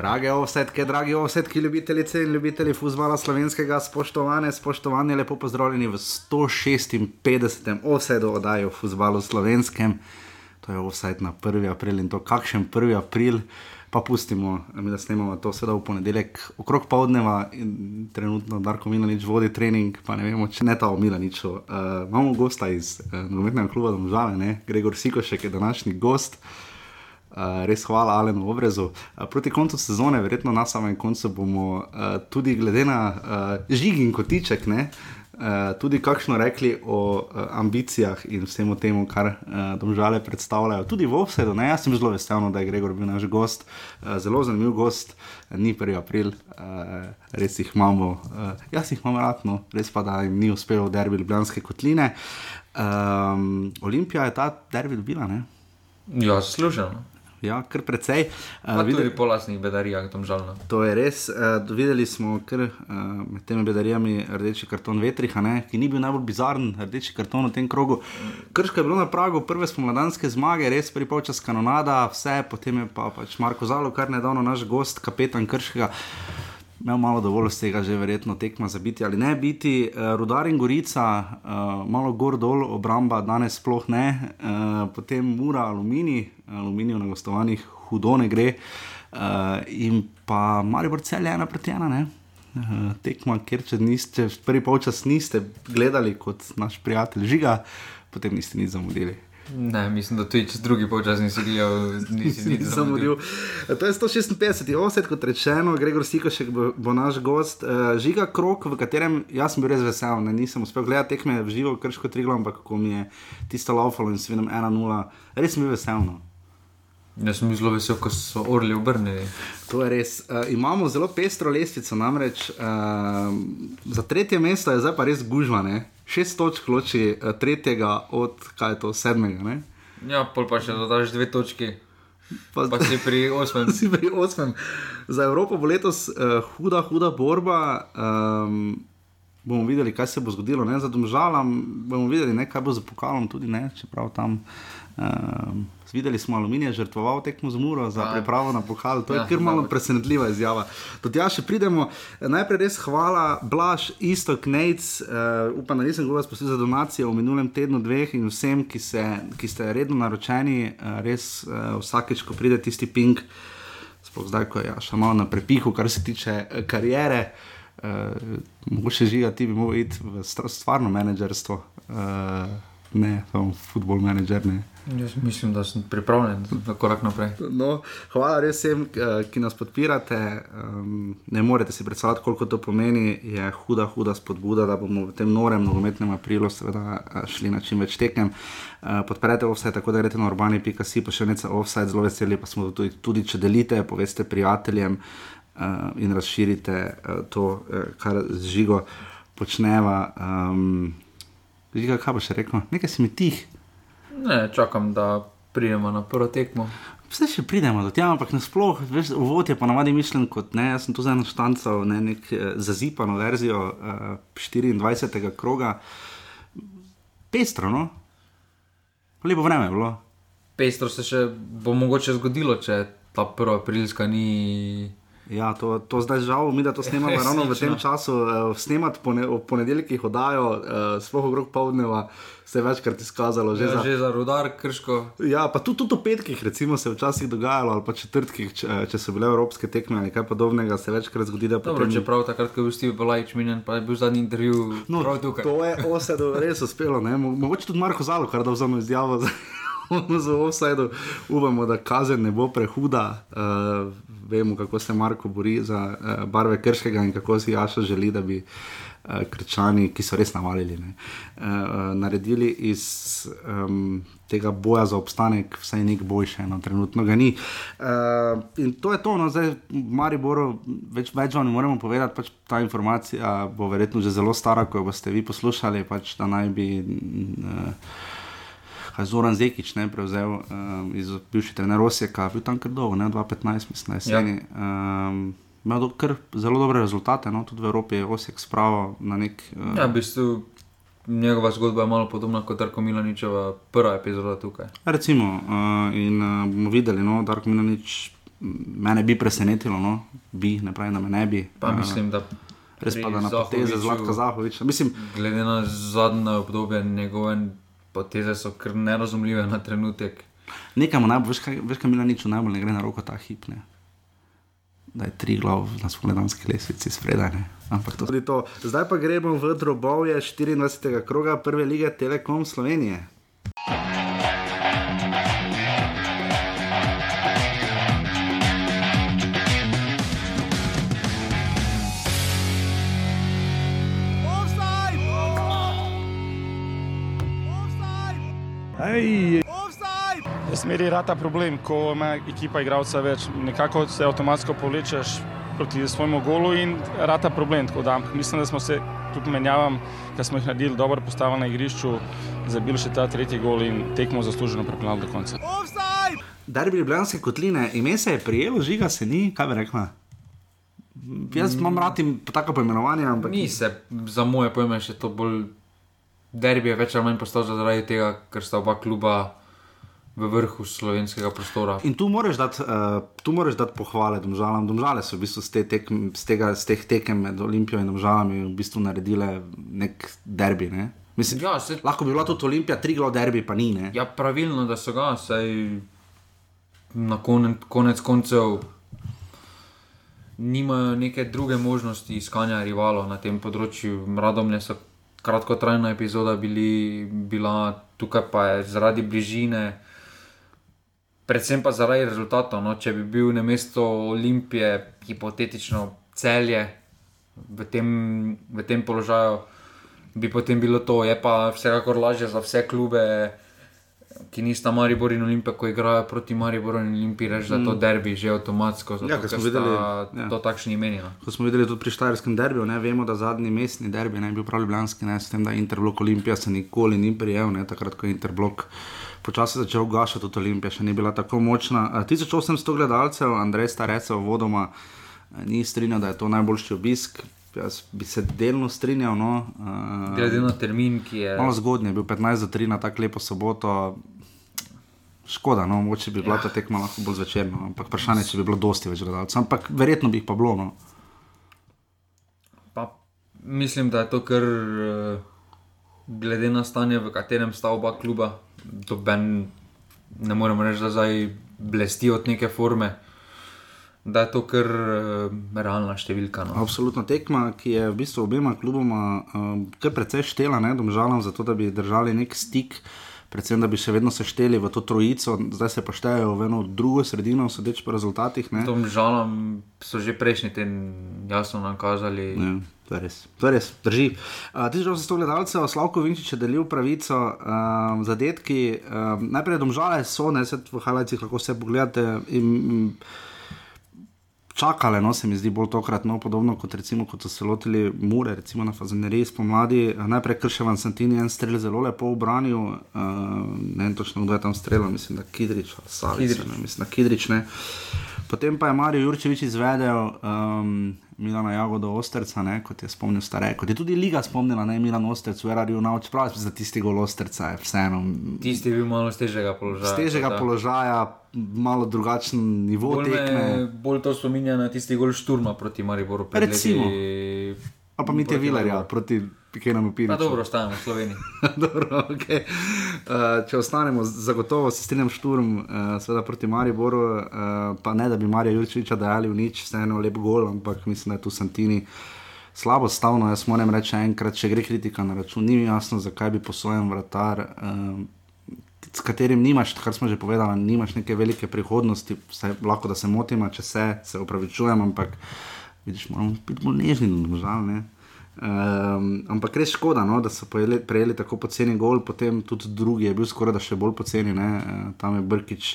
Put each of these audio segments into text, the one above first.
Drage ovsetke, dragi ovsetki, ljubitelice in ljubitelji futbola slovenskega, spoštovane, spoštovani, lepo pozdravljeni v 156. ovsedu oddaji o futbalu slovenskem. To je ovsed na 1. april in to kakšen 1. april. Pa pustimo, mi da snemamo to sedaj v ponedeljek, okrog povdneva, in trenutno Darko Milanič vodi trening, pa ne vemo, če ne ta omila nič. Uh, imamo gosta iz uh, nogometnega kluba Domžale, Gregor Sikošek je današnji gost. Uh, res hvala Alenu Obrezu. Uh, proti koncu sezone, verjetno na samem koncu, bomo uh, tudi glede na uh, žig in kotiček, ne, uh, tudi kakšno rekli o uh, ambicijah in vsemu temu, kar uh, domžale predstavljajo. Tudi v Ovsedu, ne, jaz sem zelo vesel, da je Gregor bil naš gost, uh, zelo zanimiv gost, ni 1. april, uh, res jih imamo, uh, jaz jih imam radno, res pa da jim ni uspelo derbi Ljubljanske kotline. Um, Olimpija je ta derbi dobila, ne? Ja, zasluženo. Ja, kar precej. Uh, videli po lasnih bedarijah, tam žalno. To je res. Uh, videli smo kar uh, med temi bedarijami rdeči karton Vetriha, ne, ki ni bil najbolj bizaren, rdeči karton v tem krogu. Krško je bilo na pragu prve spomladanske zmage, res pripočas kanonada, vse, potem je pa pač Marko Zalo, kar nedavno naš gost, kapetan Krškega. Imel malo dovolj tega, že verjetno tekma za biti ali ne biti. Uh, Rudar in Gorica, uh, malo gor dol, obramba danes sploh ne, uh, potem mura, aluminij, aluminij na gostovanjih, hudo ne gre. Uh, in pa malo bolj cel je ena proti ena, ne. Uh, tekma, ker če niste, prvi polčas niste gledali kot naš prijatelj žiga, potem niste nič zamudili. Ne, mislim, da tudi čez drugi polčas nisi gledal, nisi nič zamudil. To je 156, osed, kot rečeno, Gregor Sikošek bo, bo naš gost. Uh, žiga krok, v katerem jaz sem bil res vesel, ne, nisem uspel gledati tekme v živo, krško triglo, ampak ko mi je tisto laufalo in s vinom 1-0, res sem bil vesel. No. Jaz sem zelo vesel, ko so orli obrnili. To je res. Uh, imamo zelo pestro lestvico, namreč uh, za tretje mesto je zdaj pa res gužvane šest točk loči uh, tretjega od kaj je to sedmega. Ne? Ja, pol pa še dodaš dve točki. Pa, pa si pri osmem. si pri osmem. Za Evropo bo letos uh, huda, huda borba. Um, bomo videli, kaj se bo zgodilo. Ne? Za domžalam bomo videli, ne, kaj bo za pokalom tudi, ne? čeprav tam. Um, videli smo aluminij, žrtvoval tekmo z muro za pripravo na pokal. To je ja, kar malo presenetljiva izjava. Do tega še pridemo. Najprej res hvala, Blaž, isto Knejc, uh, upam, da nisem govoril za donacije v minulem tednu, dveh in vsem, ki, se, ki ste redno naročeni, uh, res uh, vsakeč, ko pride tisti ping, sploh zdaj, ko je ja, še malo na prepihu, kar se tiče uh, karijere. Uh, mogoče žiga, ti bi mogel iti v stvarno menedžerstvo, uh, ne, samo football menedžer. Jaz mislim, da sem pripravljen za korak naprej. No, hvala res vsem, eh, ki nas podpirate. Ne morete si predstavljati, koliko to pomeni. Je huda, huda spodbuda, da bomo v tem norem nogometnem aprilu seveda, eh, šli na čim več tekem. Eh, podprete offset, tako da greste na urbani.si, nekaj offset, zelo veseli pa smo tudi, tudi če delite, poveste prijateljem in razširite to, kar z žigo počneva. Žiga, kaj boš rekel? Nekaj si mi tih. Ne, čakam, da pridemo na prvo tekmo. Vse še pridemo do tega, ampak nasplošno, uvod je ponavadi mišljen kot ne. Jaz sem tu za eno štanco, ne nek eh, zazipano verzijo eh, 24. kroga. Pestro, no? Lepo vreme je bilo. Pestro se še bo mogoče zgodilo, če ta prva aprilska ni. Ja, to, to zdaj žal, mi da to snemamo ravno v tem času. Uh, snemati pone, v ponedeljkih oddajo, uh, sploh okrog povdneva, se je večkrat izkazalo. Že, ja, za, že za rudar, krško. Ja, pa tudi, tudi v petkih, recimo, se je včasih dogajalo, ali pa četrtkih, če, če so bile evropske tekme ali kaj podobnega, se večkrat zgodi. Dobro, potem... Čeprav takrat, ko je bil Steve Balajič minjen, pa je bil zadnji intervju. No, to je vse, da je res uspelo. Mogoče tudi Marko Zalo, kar da vzame izjavo. Zelo offside, upamo, da kazen ne bo prehuda. Uh, vemo, kako se Marko bori za uh, barve krškega in kako si Jaša želi, da bi uh, krčani, ki so res navalili, ne, uh, naredili iz um, tega boja za obstanek vsaj nek boljše, no, trenutno ga ni. Uh, in to je to, no, zdaj v Mariboru več, več vam ne moremo povedati, pač ta informacija bo verjetno že zelo stara, ko jo boste vi poslušali, pač da naj bi. Uh, Zoran Zekič ne, prevzel um, iz bivšega trenera Osijeka, bil tam kar dolgo, 2015, mislim, jeseni. Ja. Um, imel do, kar zelo dobre rezultate, no, tudi v Evropi je Osijek spravil na nek. Um, ja, v bistvu njegova zgodba je malo podobna kot Darko Milaničeva, prva epizoda tukaj. Recimo, uh, in uh, bomo videli, no, Darko Milanič mene bi presenetilo, no? bi, ne pravim, da me ne bi. Pa mislim, da Res pa da na poteze Zlatka Zahoviča. Mislim, Glede na zadnje obdobje, njegove poteze so kar nerazumljive na trenutek. nekaj mu najbolj, veš kaj, veš kaj Milaniču najbolj ne gre na roko ta hip. Ne? Da je tri glav na spomladanski lesvici spredaj. ne. Ampak to je to. Zdaj pa gremo v drobovje 24. kroga prve lige Telekom Slovenije. Smeri rata problem, ko ima ekipa igralca več, nekako se avtomatsko povlečeš proti svojemu golu in rata problem. Tako Da, mislim, da smo se kljub menjavam, ki smo jih naredili, dobro postavili na igrišču, zabili še ta tretji gol in tekmo zasluženo pripeljali do konca. Darbi Ljubljanske kotline, ime se je prijelo, žiga se ni, kaj bi rekla. Jaz imam rad tako poimenovanje, ampak Ni se, za moje pojme, še to bolj derbi je več ali manj postal zaradi tega, ker sta oba kluba v vrhu slovenskega prostora. In tu moraš dati, uh, tu moraš dati pohvale domžalam. Domžale so v bistvu z, te tekm, z, tega, z teh tekem med Olimpijo in domžalami v bistvu naredile nek derbi. Ne? Mislim, Ja, se, Lahko bi bila tudi Olimpija, tri glav derbi, pa ni. Ne? ja, pravilno, da so ga, saj na konec, konec koncev nimajo neke druge možnosti iskanja rivalov na tem področju. Radomlje so kratkotrajna epizoda bili, bila tukaj pa je zaradi bližine. Predvsem pa zaradi rezultatov. No, če bi bil na mesto Olimpije, hipotetično celje v tem, v tem položaju, bi potem bilo to. Je pa vsekakor lažje za vse klube, ki nista Maribor in Olimpija, ko igrajo proti Mariboru in Olimpiji, reči, da je to derbi že avtomatsko. Zato, Ja, ker smo videli, ja. To takšni imeni. No. Ko smo videli tudi pri Štajerskem derbiju, ne, vemo, da zadnji mestni derbi ne je bil prav ljubljanski, ne, s tem, da Interblok Olimpija se nikoli ni prijel, ne, takrat, ko je Interblok počasi začel gašati, tudi Olimpija še ni bila tako močna. Eh, 1800 gledalcev, Andrej Starecev, vodoma, eh, ni strinjal, da je to najboljši obisk. Jaz bi se delno strinjal. No, uh, Glede na termin, ki je. Malo zgodnje, bil 15 do 3 na tako lepo soboto. Škoda, no, mogoče bi bila ta tekma lahko bolj zvečerna, no, ampak vprašanje, če bi bilo dosti več gledalcev, ampak verjetno bi jih pa bilo. No. Pa, mislim, da je to kar eh, glede na stanje, v katerem sta oba kluba, doben, ne moremo reči, da zdaj blesti od neke forme. Da je to kar uh, realna številka. No. Absolutno tekma, ki je v bistvu obema kluboma uh, precej štela, ne, domžalam, zato da bi držali nek stik, predvsem da bi še vedno sešteli v to trojico, zdaj se pa štejejo v eno drugo sredino, sodeč po rezultatih. Ne. Tom žalom so že prejšnji teden jasno nakazali. Ja, to je res, to je res, drži. Uh, 1800 gledalcev, Slavko Vinčič je delil pravico, um, zadetki, um, najprej domžale so, ne se v Halajcih lahko vse pogledate. In, mm, Čakale, no, se mi zdi bolj tokrat, no, podobno kot, recimo, kot so se lotili Mure, recimo na Fazeneriji spomladi. Eh, Najprej Krševan Santini en strel zelo lepo obranil, uh, ne vem točno, kdo je tam streljal, mislim, da Kidrič ali Savic, Kidrič. ne, mislim, da Kidrič. Ne. Potem pa je Marijo Jurčevič izvedel um, Milana Jagoda Osterca, ne, kot je spomnil starejši, kot je tudi Liga spomnila, ne Milan Osterc, Vera Rjuna, čeprav za tisti gol Osterca je vseeno. Tisti je bil malo z težjega položaja. Z težjega položaja, malo drugačen nivo Bolj, tekme. me, bolj to spominja na tisti gol šturma proti Mariboru. Recimo. Ali pa mi te Vilarja proti Pikenemu Pa Piriču. dobro, ostajamo v Sloveniji. Dobro, okay. uh, če ostanemo, zagotovo se strinjam šturm, uh, seveda proti Mariboru, uh, pa ne da bi Marija Jurčiča dajali v nič, vseeno lep gol, ampak mislim, da je tu Santini slabo stavno. Jaz moram reči enkrat, če gre kritika na račun, ni mi jasno, zakaj bi posojen vratar. Uh, S katerim nimaš, kar smo že povedali, nimaš neke velike prihodnosti, vse, lahko da se motim, če se, se upravičujem, ampak vidiš, moramo biti bolj nežni, žal. Ne? Um, ampak res škoda, no, da so pojeli, prejeli tako poceni gol, potem tudi drugi je bil skoraj da še bolj poceni. Ne? Uh, tam je Brkič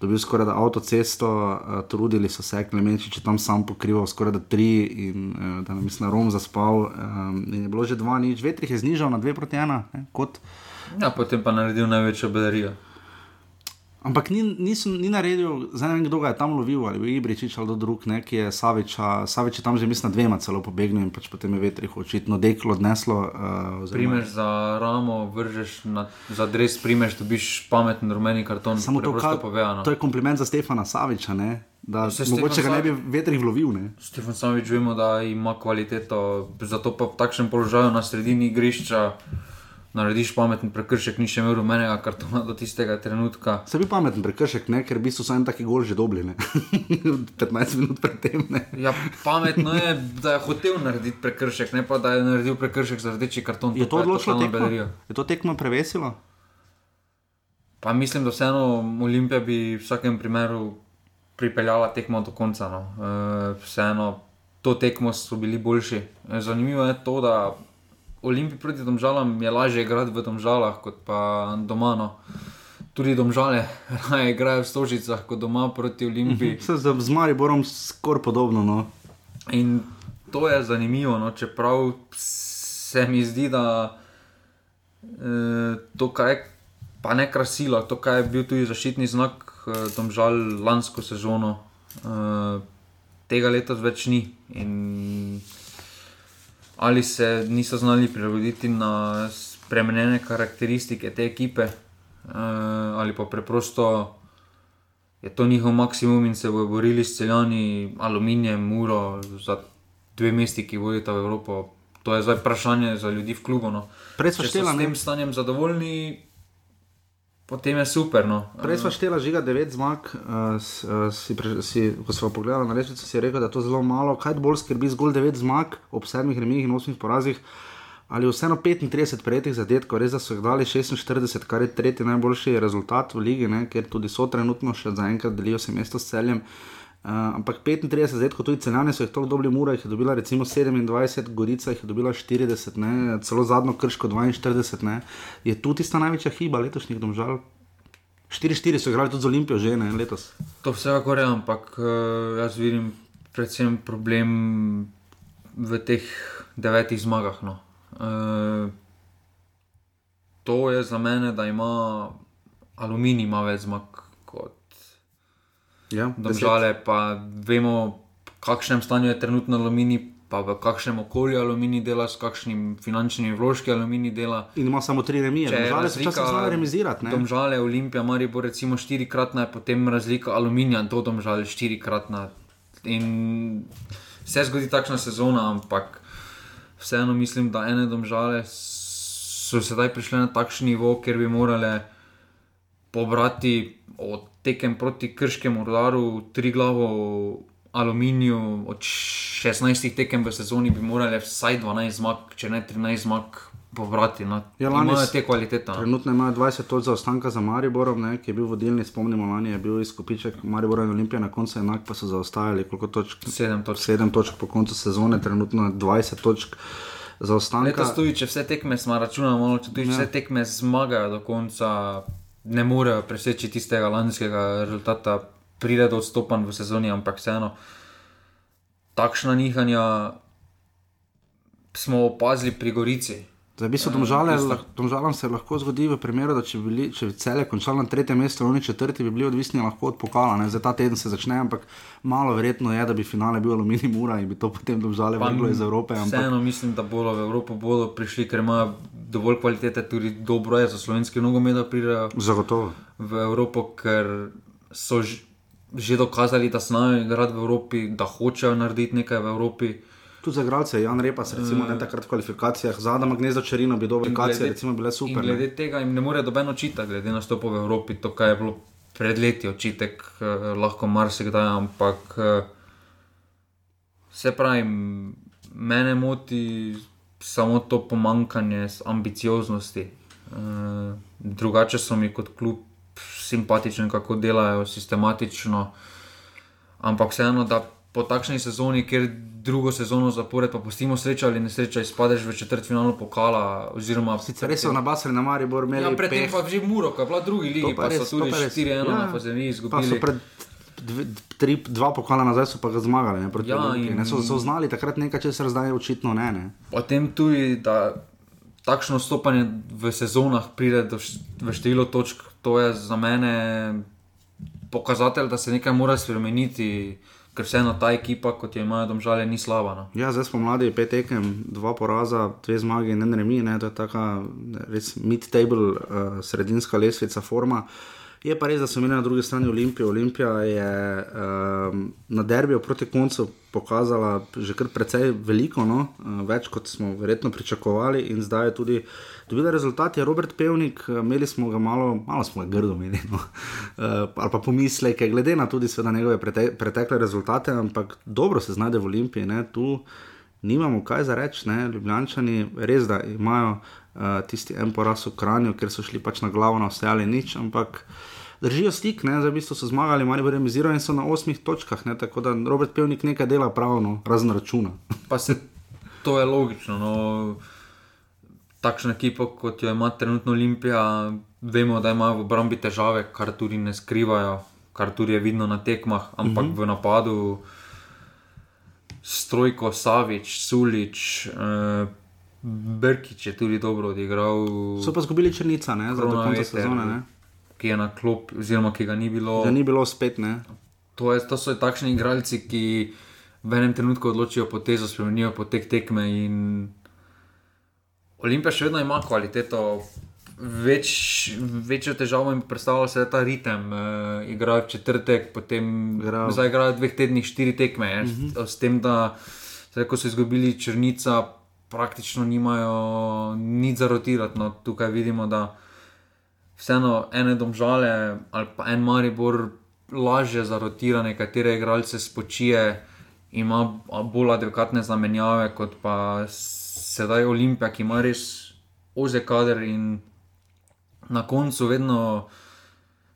dobil skoraj da avtocesto, uh, trudili so se, Klemenčič je tam sam pokrival skoraj da tri in uh, da nam mislim, Rom zaspal. Um, in je bilo že dva nič, vetrih je znižal na dve proti ena, ne? kot. Ja, potem pa naredil največjo bedarijo. Ampak ni, nisem, ni naredil, zdaj ne vem, kdo ga je tam lovil, ali Ibričič ali kdo drug, ne, ki je Saviča, Savič je tam že mislim, na dvema celo pobegnil in pač potem je vetrih očitno deklo odneslo. Uh, oziroma- Primeš za ramo, vržeš na, za dres, primeš, dobiš pameten rumeni karton. Samo to, kar povedano. To je kompliment za Stefana Saviča, ne? da Se se mogoče Stefan ga ne bi vetrih lovil. Ne? Stefan Savič vemo, da ima kvaliteto, zato pa v takšnem položaju na sredini igrišča narediš pameten prekršek, ni še imel rumenega kartona do tistega trenutka. Se bi pameten prekršek, ne? ker v bistvu so en taki gol že dobili, ne? 15 minut predtem. Ja, pametno je, da je hotel narediti prekršek, ne pa da je naredil prekršek za rdeči karton. Je to pa odločilo tekmo? bedarija. Je to tekmo prevesilo? Pa mislim, da vseeno Olimpija bi v vsakem primeru pripeljala tekmo do konca. No. E, vseeno to tekmo so bili boljši. E, zanimivo je to, da Olimpij proti Domžalam je lažje igrati v Domžalah kot pa doma. No. Tudi Domžale raje igrajo v Stožicah kot doma proti Olimpiji. Se z, z Mariborom skoraj podobno. No. In to je zanimivo, no, čeprav se mi zdi, da eh, to, kar je, pa ne krasilo, to, kar je bil tudi zaščitni znak, eh, domžal lansko sezono, eh, tega leta več ni. In ali se niso znali prilagoditi na spremenjene karakteristike te ekipe, eh, ali pa preprosto je to njihov maksimum in se bodo borili s celjani, aluminijem, muro za dve mesti, ki vodita v Evropo. To je zdaj vprašanje za ljudi v klubu. No. Prej so štela, s tem stanjem zadovoljni, potem je super. No. Prej smo štela žiga 9 zmag, uh, si, si, ko smo pogledali na lestvico, si rekel, da je to zelo malo. Kaj bolj skrbi zgolj 9 zmag ob 7 remih in 8 porazih? Ali vseeno 35 prejetih zadetkov, res da so jih dali 46, kar je tretji najboljši rezultat v ligi, ne, ker tudi so trenutno še zaenkrat delijo se mesto s celjem. Uh, ampak 35 zadetkov, tudi celjani so jih toliko dobili, Mura jih je dobila recimo 27, Gorica jih je dobila 40, ne, celo zadnjo krško 42, ne. je tu tista največja hiba letošnjih domžal. 4-4 so igrali tudi z Olimpijo že ne, letos. To vsekakor je, ampak uh, jaz vidim predvsem problem v teh devetih zmagah. No. Uh, to je za mene, da ima aluminij ima več zmag kot Ja, Domžale, pa vemo, v kakšnem stanju je trenutno aluminij, pa v kakšnem okolju aluminij dela, s kakšnimi finančnimi vložki aluminij dela. In ima samo tri remije, Če je žal se včasih znajo remizirati. ne. Domžale, Olimpija, Maribor, recimo štirikratna, je potem razlika aluminija in to domžale štirikratna. In se zgodi takšna sezona, ampak vseeno mislim, da ene domžale so sedaj prišle na takšen nivo, ker bi morale pobrati od tekem proti krškemu rodaru, tri glavo aluminiju, od 16 tekem v sezoni bi morale vsaj 12 zmag, če ne 13 zmag. Pobrati, no. Ja, lani imajo te kvalitete. No. Trenutno imajo 20 točk zaostanka za Mariborom, ne, ki je bil vodilni, spomnimo, lani je bil izkupiček Maribora in Olimpija, na koncu enak pa so zaostajali, koliko točk? Sedem točk. 7 točk po koncu sezone, trenutno je 20 točk zaostanka. Letos tudi, če vse tekme smo računali, če tudi ja. vse tekme zmagajo do konca, ne morejo preseči tistega lanskega rezultata, pride do odstopanj v sezoni, ampak vseeno takšna nihanja smo opazili pri Gorici. Zdaj, v bistvu, Ja, domžale, lah- domžalam se lahko zgodi v primeru, da če bi, bili, če bi cele končali na tretjem mestu, oni četrti bi bili odvisni lahko od pokala. Ne? Zdaj ta teden se začne, ampak malo verjetno je, da bi finale bil aluminij mura in bi to potem domžale vrglo iz Evrope. Ampak Vseeno mislim, da bodo v Evropo bodo prišli, ker imajo dovolj kvalitete, tudi dobro je za slovenski nogomet, da pridejo zagotovo. v Evropo, ker so že dokazali, da znajo igrati v Evropi, da hočejo narediti nekaj v Evropi. Tudi za igralce, Jan Repas, recimo, ne takrat v kvalifikacijah, zadnja Gnezdo Čerino bi dobre In kacije, glede- recimo, bile super. ne. glede tega jim ne more doben očitati, glede na stopo v Evropi, to, kar je bilo pred leti očitek, eh, lahko marsikdaj, ampak eh, se pravi, mene moti samo to pomankanje ambicioznosti. Eh, drugače so mi kot klub simpatični, kako delajo sistematično, ampak vseeno, da po takšni sezoni, kjer drugo sezono zapored, pa pustimo srečo ali nesrečo, izpadeš v četrt finalu pokala. Oziroma, Sicer res so na Basri na Maribor imeli Ja, predtem peh. pa že Muro, ki je bila drugi ligi, To pa, res, pa so tudi pa res. 4-1 Ja. na Fazeni Pa so izgubili. pred dve, tri, dva pokala nazaj so pa ga zmagali, ne, Ja, ne. in- So, so znali takrat nekaj, česar zdaj očitno ne. ne. Potem tudi, da takšno stopanje v sezonah pride do v število točk, to je za mene pokazatelj, da se nekaj mora spremeniti, ker vseeno ta ekipa, kot jo imajo domžale, ni slaba. No. Ja, zdaj smo mladi, pet tekem, dva poraza, dve zmage in en remi, ne, to je taka res mid-table, uh, sredinska lesvica, forma, Je pa res, da so imeli na drugi strani Olimpijo. Olimpija je um, na derbiju proti koncu pokazala že kar precej veliko, no? uh, več kot smo verjetno pričakovali, in zdaj je tudi dobila rezultat. Je Robert Pevnik, eh, imeli smo ga malo, malo smo ga grdo imeli, no? uh, ali pa pomisleke, glede na tudi njegove prete pretekle rezultate, ampak dobro se znajde v Olimpiji. Ne? Tu nimamo kaj za reči, Ljubljani, res da imajo uh, tisti en poraz v Kranju, ker so šli pač na glavo, na vse ali nič, ampak držijo stik, ne, zdaj v bistvu so zmagali, malo bolj remizirali in so na osmih točkah, ne, tako da Robert Pevnik nekaj dela pravno, razen računa. Pa se to je logično. No. Takšna ekipa, kot jo ima trenutno Olimpija, vemo, da imajo v obrambi težave, kar tudi ne skrivajo, kar tudi je vidno na tekmah, ampak uh mhm. -huh. v napadu. Strojko, Savič, Sulič, eh, Brkič je tudi dobro odigral. So pa izgubili črnica, ne, za konec sezone. Ne? Ki je na klop, oziroma ki ga ni bilo. Da ni bilo spet. Ne? To, je, to so takšni igralci, ki v enem trenutku odločijo potezo, spremenijo potek tekme. Olimpija še vedno ima kvaliteto. Več, večjo težavo jim predstavlja se ta ritem. Uh, igrajo četrtek, potem zdaj igrajo dveh tednih štiri tekme. Uh mhm. -huh. S tem, da zdaj, ko so izgubili črnica, praktično nimajo nič za rotirati. No, tukaj vidimo, da vseeno ene domžale ali pa en maribor lažje za rotiranje, katere igralce spočije, ima bolj adekvatne zamenjave kot pa sedaj Olimpija, ki ima res oze kader in na koncu vedno.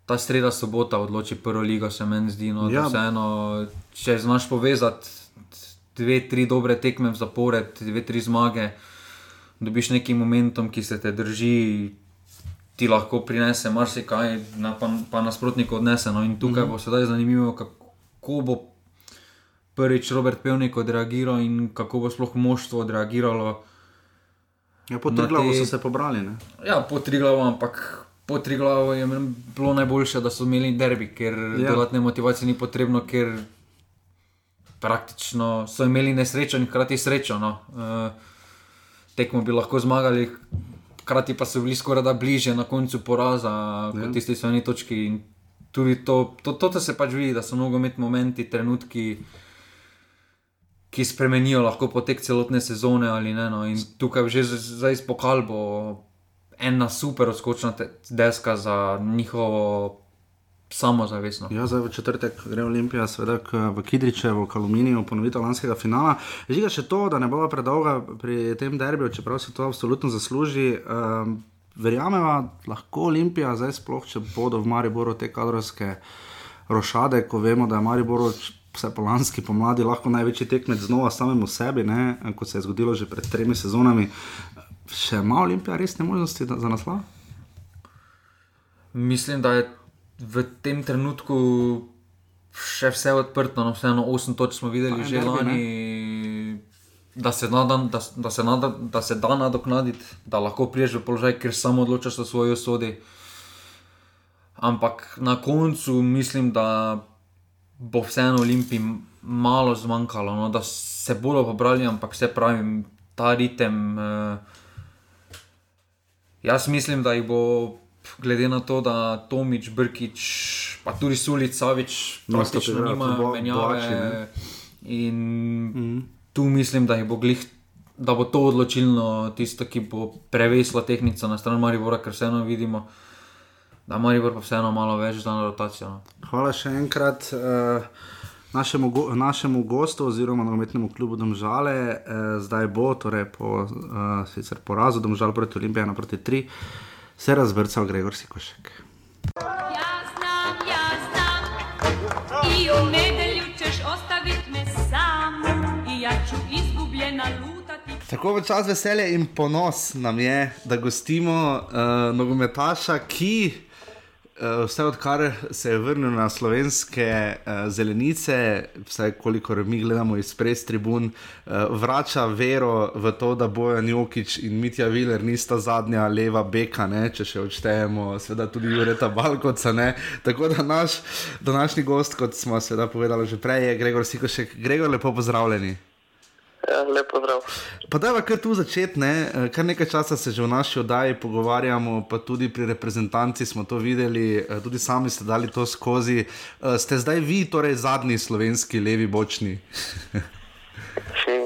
Ta sreda sobota odloči prvo ligo, se meni zdi. No, ja. vseeno, če znaš povezati dve, tri dobre tekme v zapored, dve, tri zmage, dobiš neki momentum, ki se te drži, ti lahko prinese marsikaj, na, pa, pa nasprotnik odnese. No. In tukaj mm -hmm. bo sedaj zanimivo, kako bo prvič Robert Pevnik odreagiral in kako bo sploh moštvo odreagiralo. Ja, po tri glavu te... so se pobrali. Ne? Ja, po tri glavu, ampak. Po tri glavu je bilo najboljše, da so imeli derbi, ker ja. dodatne motivacije ni potrebno, ker praktično so imeli nesrečo in hkrati srečo. No. Uh, tekmo bi lahko zmagali, hkrati pa so bili skoraj da bliže na koncu poraza, kot ja. tisti svoji točki. In tudi to, to, to, to se pač vidi, da so nogometni momenti, trenutki. Ki spremenijo lahko potek celotne sezone, ne. No. Tukaj že zdaj spokal bo ena super odskočna deska za njihovo samozavestno. Ja, zdaj v četrtek gre Olimpija, seveda v Kidriče, v Kaluminiju, ponovitev lanskega finala. Žiga še to, da ne bo predolga pri tem derbiju, čeprav se to absolutno zasluži. Um, Verjamemo, lahko Olimpija, zdaj sploh, če bodo v Mariboru te kadrovske rošade, ko vemo, da je Maribor vse po lanski pomladi lahko največji tekmec znova samemu sebi, ne, kot se je zgodilo že pred tremi sezonami. Še ima Olimpija resne možnosti za naslov? Mislim, da je v tem trenutku še vse odprto, no vseeno 8 točk smo videli že lani. Da se, nada, da, da, se nada, da se da nadoknaditi, da lahko priješ v položaj, ker samo odločaš o svoji usodi. Ampak na koncu mislim, da bo vseeno Olimpiji malo zmanjkalo, no, da se bodo pobrali, ampak vse pravim, ta ritem. Eh, jaz mislim, da jih bo glede na to, da Tomič, Brkič, pa tudi Sulic, Savič, no, praktično nimajo menjave. In mm. tu mislim, da, bo glih, da bo to odločilno tisto, ki bo preveslo tehnico na stran Maribora, ker vseeno vidimo. Da, Maribor pa vseeno malo več za rotacijo. No. Hvala še enkrat uh, našemu, go, našemu gostu, oziroma nogometnemu klubu Domžale. Uh, zdaj bo, torej po uh, porazu Domžal proti Olimpiji, naproti tri se razvrcal Gregor Sikošek. Ja znam, ja znam, i u nedelju ćeš ostaviti me sam, i ja ću izgubljena lutati. Tako v čas veselja in ponos nam je, da gostimo uh, nogometaša, ki Eh, vse odkar se je vrnil na slovenske uh, zelenice, vsaj kolikor mi gledamo iz pres tribun, uh, vrača vero v to, da bojo Njokič in Mitja Viler nista zadnja leva beka, ne? če še odštejemo, seveda tudi Jureta Balkoca. Ne? Tako da naš današnji gost, kot smo seveda povedali že prej, je Gregor Sikošek. Gregor, lepo pozdravljeni. Ja, lepo zdrav. Pa da, kar tu začeti, ne? kar nekaj časa se že v naši oddaji pogovarjamo, pa tudi pri reprezentanci smo to videli, eh, tudi sami ste dali to skozi. Eh, ste zdaj vi, torej zadnji slovenski levi bočni?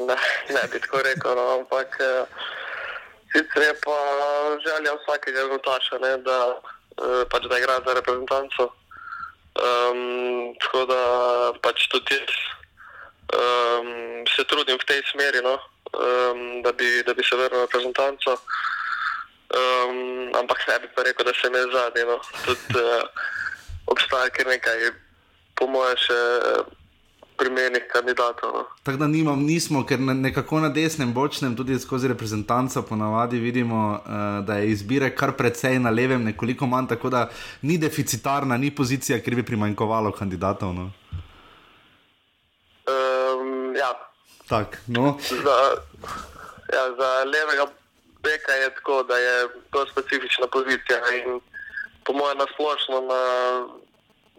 ne, ne bi tako rekel, no, ampak eh, sicer je pa želja vsakega nogometaša, da, pač, da igra za reprezentanco. Um, tako da pač tudi jaz um, se trudim v tej smeri, no, um, da, bi, da bi se vrnil na reprezentanco. Um, ampak ne bi pa rekel, da se mi je zadnji. No. Tudi uh, obstaja kar nekaj, po mojem, še. Primernih kandidatov. No. Tako da nimam, nismo, ker nekako na desnem, bočnem, tudi skozi reprezentanco, ponavadi vidimo, uh, da je izbire kar precej na levem, nekoliko manj, tako da ni deficitarna, ni pozicija, kjer bi primanjkovalo kandidatov. No. Tak, no. za, ja, za levega beka je tako, da je to specifična pozicija. In po mojem, nasplošno, na,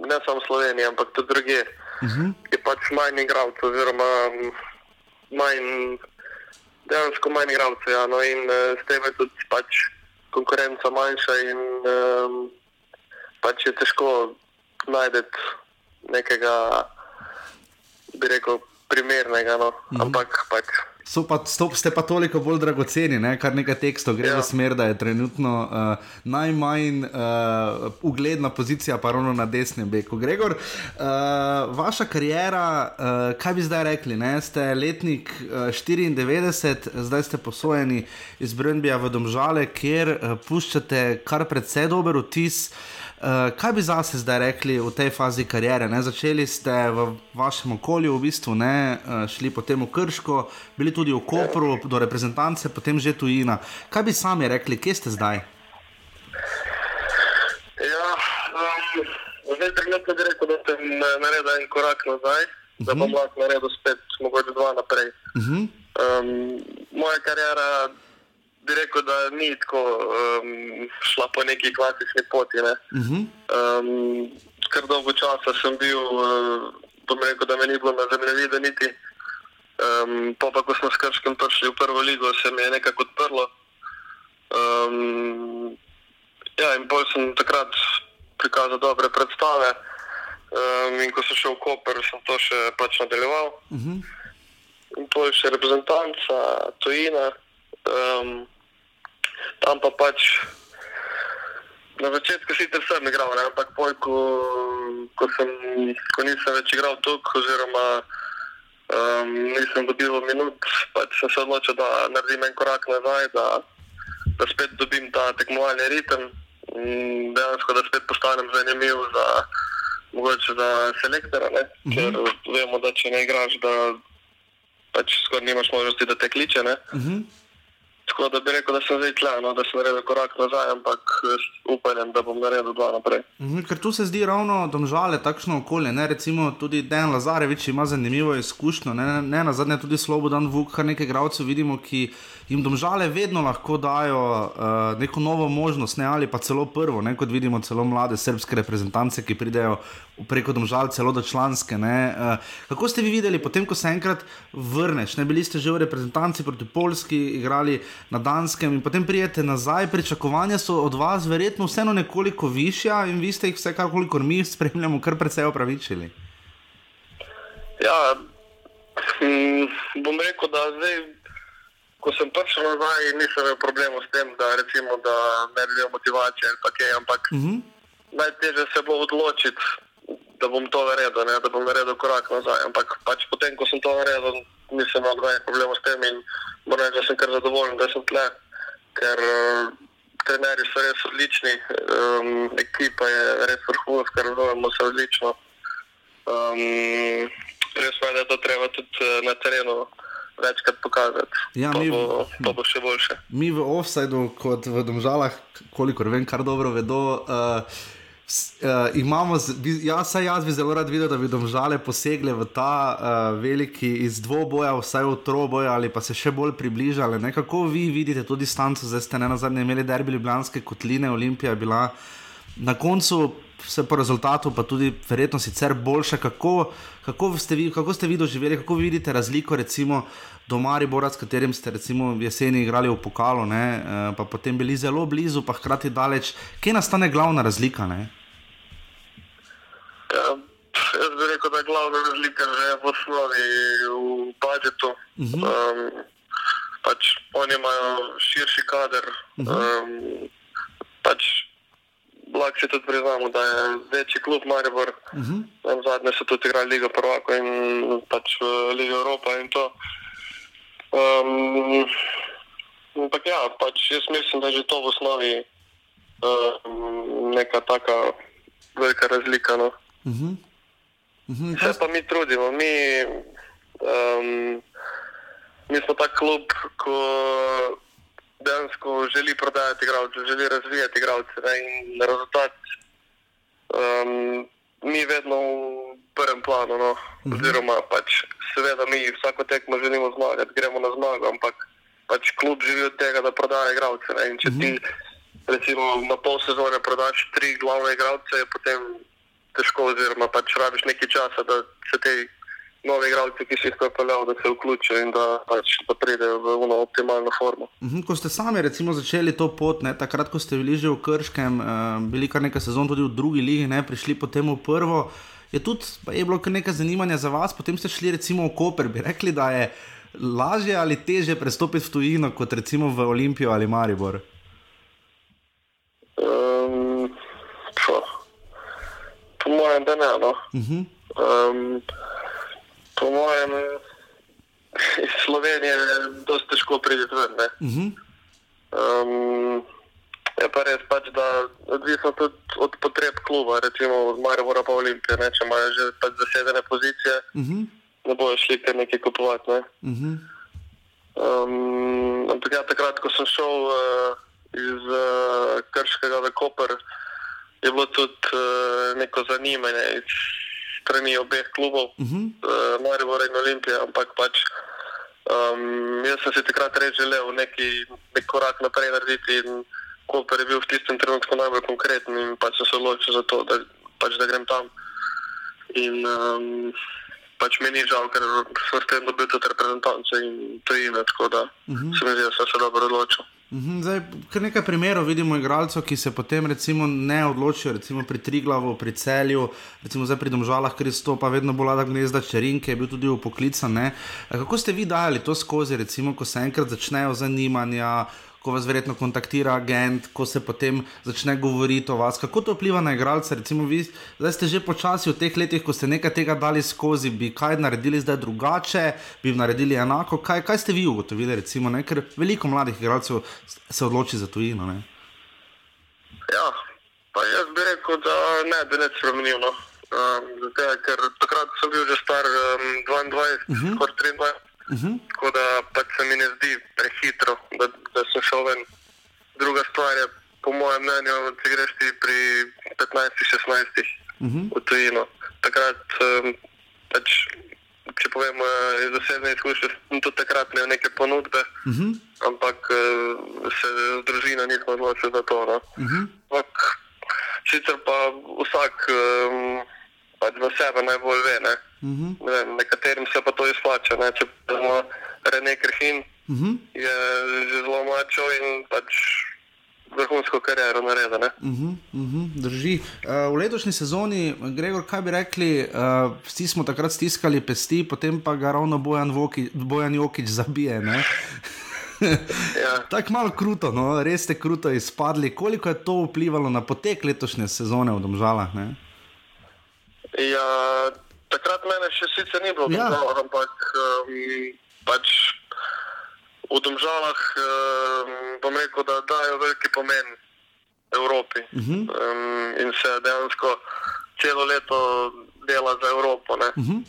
ne samo v Sloveniji, ampak tudi druge, uh mhm. -huh. je pač manj igralcev, oziroma manj, dejansko manj igralcev. Ja, no, in uh, s tem je tudi pač konkurenca manjša, in um, pač je težko najti nekega, bi rekel, primernega, no. mm -hmm. ampak pač. So pa, stop, ste pa toliko bolj dragoceni, ne? kar nekaj tekstov gre ja. v smer, da je trenutno uh, najmanj uh, ugledna pozicija, pa ravno na desnem beku. Gregor, uh, vaša karijera, uh, kaj bi zdaj rekli? Ne? Ste letnik uh, 94, zdaj ste posojeni iz Brnbija v Domžale, kjer uh, puščate kar precej dober vtis. Uh, Uh, kaj bi zase zdaj rekli v tej fazi karijere? Ne? Začeli ste v vašem okolju, v bistvu, ne? Uh, šli potem v Krško, bili tudi v Kopru, do reprezentance, potem že tujina. Kaj bi sami rekli, kje ste zdaj? Ja, um, zdaj trenutno bi rekel, da sem naredil en korak nazaj, uh -huh. da bom mhm. lahko naredil spet, mogoče dva naprej. Uh -huh. um, moja karijera bi rekel, da ni tako um, šla po neki klasični poti. Ne. Uh -huh. um, kar dolgo časa sem bil, uh, rekel, da me ni bilo na zemljevidu niti. Um, pa, pa ko smo s Krškem prišli v prvo ligo, se mi je nekako odprlo. Um, ja, in bolj sem takrat prikazal dobre predstave. Um, in ko sem šel v Koper, sem to še pač nadaljeval. Uh -huh. In to je še reprezentanca, tujina. Um, tam pa pač na začetku sicer sem igral, ne? ampak poj, ko, ko, sem, ko nisem več igral tukaj, oziroma um, nisem dobil minut, pač sem se odločil, da naredim en korak nazaj, da, da spet dobim ta tekmovalni ritem dejansko, da spet postanem zanimiv za, mogoče za selektora, uh -huh. ker vemo, da če ne igraš, da pač skoraj nimaš možnosti, da te kliče. Uh -huh. Tako da bi rekel, da sem zdaj tle, no, da sem naredil korak nazaj, ampak upam, da bom naredil dva naprej. Mhm, ker tu se zdi ravno domžale takšno okolje. Ne? Recimo tudi Dan Lazarevič ima zanimivo izkušnjo, ne, ne na zadnje tudi Slobodan Vuk, kar nekaj gradcev vidimo, ki jim domžale vedno lahko dajo uh, neko novo možnost, ne ali pa celo prvo, ne? kot vidimo celo mlade srpske reprezentance, ki pridejo preko domžal celo do članske. Uh, kako ste vi videli, potem ko se enkrat vrneš, ne bili ste že v reprezentanci proti Polski, igrali na Danskem in potem prijete nazaj, pričakovanja so od vas verjetno vseeno nekoliko višja in vi ste jih vsekakor, kolikor mi spremljamo, kar precej opravičili. Ja, hm, bom rekel, da zdaj, ko sem prišel nazaj, nisem imel problemov s tem, da, recimo, da ne bi imel motivacije ali kaj, ampak uh mhm. -huh. najtežje se bo odločiti, da bom to naredil, ne, da bom naredil korak nazaj. Ampak pač potem, ko sem to naredil, nisem imel nobenih problemov s tem in moram reči, da sem kar zadovoljen, da sem tle, ker uh, trenerji so res odlični, um, ekipa je res vrhunska, razumemo se odlično. Um, res pa je, da to treba tudi uh, na terenu. Večkrat pokazati, ja, pa, mi, bo, pa bo še boljše. Mi v offsajdu, kot v Domžalah, kolikor vem, kar dobro vedo, uh, Uh, imamo, ja, saj jaz bi zelo rad videl, da bi domžale posegle v ta uh, veliki iz dvoboja, vsaj v troboj ali pa se še bolj približale. Ne? Kako vi vidite to distanco, zdaj ste ne na zadnje imeli derbi Ljubljanske kotline, Olimpija je bila na koncu vse po rezultatu, pa tudi verjetno sicer boljša. Kako, kako, ste vi, kako ste vi doživeli, kako vi vidite razliko recimo do Maribora, s katerim ste recimo jeseni igrali v pokalu, ne, uh, pa potem bili zelo blizu, pa hkrati daleč. Kje nastane glavna razlika? Ne? Ja, jaz bi rekel, da je glavna razlika že v osnovi v budžetu. Uh -huh. um, pač oni imajo širši kader. Uh -huh. um, lahko si tudi priznamo, da je večji klub Maribor. Uh -huh. Zadnje so tudi igrali Liga Prvaka in pač Liga Evropa in to. Um, ampak ja, pač jaz mislim, da je že to v osnovi um, neka taka velika razlika. No. Uh -huh. Uh -huh. Se pa mi trudimo. Mi, um, mi smo ta klub, ko dejansko želi prodajati igralce, želi razvijati igralce. In rezultat um, mi vedno v prvem planu. No. -huh. Oziroma, pač, seveda mi vsako tekmo želimo zmagati, gremo na zmago, ampak pač klub živi od tega, da prodaja igralce. In če -huh. ti recimo na pol sezone prodaš tri glavne igralce, potem težko, oziroma pač rabiš nekaj časa, da se ti novi igralci, ki si jih pripeljal, da se vključijo in da, pač, da pridejo v eno optimalno formo. Uhum, ko ste sami recimo, začeli to pot, ne, takrat, ko ste bili že v Krškem, uh, bili kar nekaj sezon tudi v drugi ligi, ne, prišli potem v prvo. Je tudi je bilo kar nekaj zanimanja za vas, potem ste šli recimo v Koper. Bi rekli, da je lažje ali teže prestopiti v tujino kot recimo v Olimpijo ali Maribor? Um, po mojem, da ne. No. Uh -huh. um, po mojem, iz Slovenije je zelo težko priti ven. Uh -huh. um, je pa res, pač, da odvisno tudi od potreb kluba, recimo od Maribora pa Olimpije. Ne, če imajo že pač zasedene pozicije, uh -huh. ne bojo šli kar nekaj kupovati. Ne. Uh -huh. um, ampak ja, takrat, ko sem šel uh, iz uh, Krškega v Koper, je bilo tudi uh, neko zanimanje iz strani obeh klubov, uh -huh. uh, Maribor in Olimpija, ampak pač. Um, jaz sem si takrat res želel neki, nek korak naprej narediti, in Koper je bil v tistem trenutku najbolj konkreten, in pač sem se odločil za to, da, pač, da grem tam. In um, pač mi ni žal, ker sem s tem dobil tudi reprezentance in to ime, tako da uh -huh. se mi zdi, da sem se dobro odločil. Mhm, zdaj, kar nekaj primerov vidimo, igralcev, ki se potem ne odločijo, recimo pri Triglavu, pri Celju, recimo zdaj pri Domžalah, je to pa vedno bolj da gnezda Čerinke, je bil tudi upoklican. Kako ste vi dali to skozi, recimo, ko se enkrat začnejo zanimanja? Ko vas verjetno kontaktira agent, ko se potem začne govoriti o vas. Kako to vpliva na igralce? Recimo, vi zdaj ste že počasi v teh letih, ko ste nekaj tega dali skozi, bi kaj naredili zdaj drugače, bi naredili enako. Kaj, kaj ste vi ugotovili, recimo, ne? ker veliko mladih igralcev se odloči za tujino? Ne? Ja, pa jaz bi rekel, da ne bi več spremenil. No. Um, zato, ker takrat sem bil že star um, 22, uh -huh. skoraj 23. -huh. Mhm. Tako da pač se mi ne zdi prehitro, da, da sem šel ven. Druga stvar je, po mojem mnenju, da ti greš ti pri 15-16 uh -huh. v tujino. Takrat, um, pač, če povemo iz osebne izkušnje, tudi takrat ne neke ponudbe, uh mhm. -huh. ampak uh, se z družino nismo odločili za to. No. Uh mhm. -huh. Sicer pa vsak um, pač v sebe najbolj ve. Ne. Uh -huh. ne, nekaterim se pa to izplača. Ne. Če imamo Rene Krhin, uh -huh. je že zelo mačo in pač. Vrhunsko kariero naredi. Uh -huh, uh -huh, drži. Uh, v letošnji sezoni, Gregor, kaj bi rekli, uh, vsi smo takrat stiskali pesti, potem pa ga ravno Bojan, Voki, Bojan Jokič zabije. ja. Tako malo kruto, no? res ste kruto izpadli. Koliko je to vplivalo na potek letošnje sezone v Domžalah? Ne? Ja, takrat mene še sicer ni bilo, ja. domžalah, ampak um, pač v državah um, bom rekel, da dajo veliki pomen Evropi uh -huh. um, in se dejansko celo leto dela za Evropo. Uh -huh.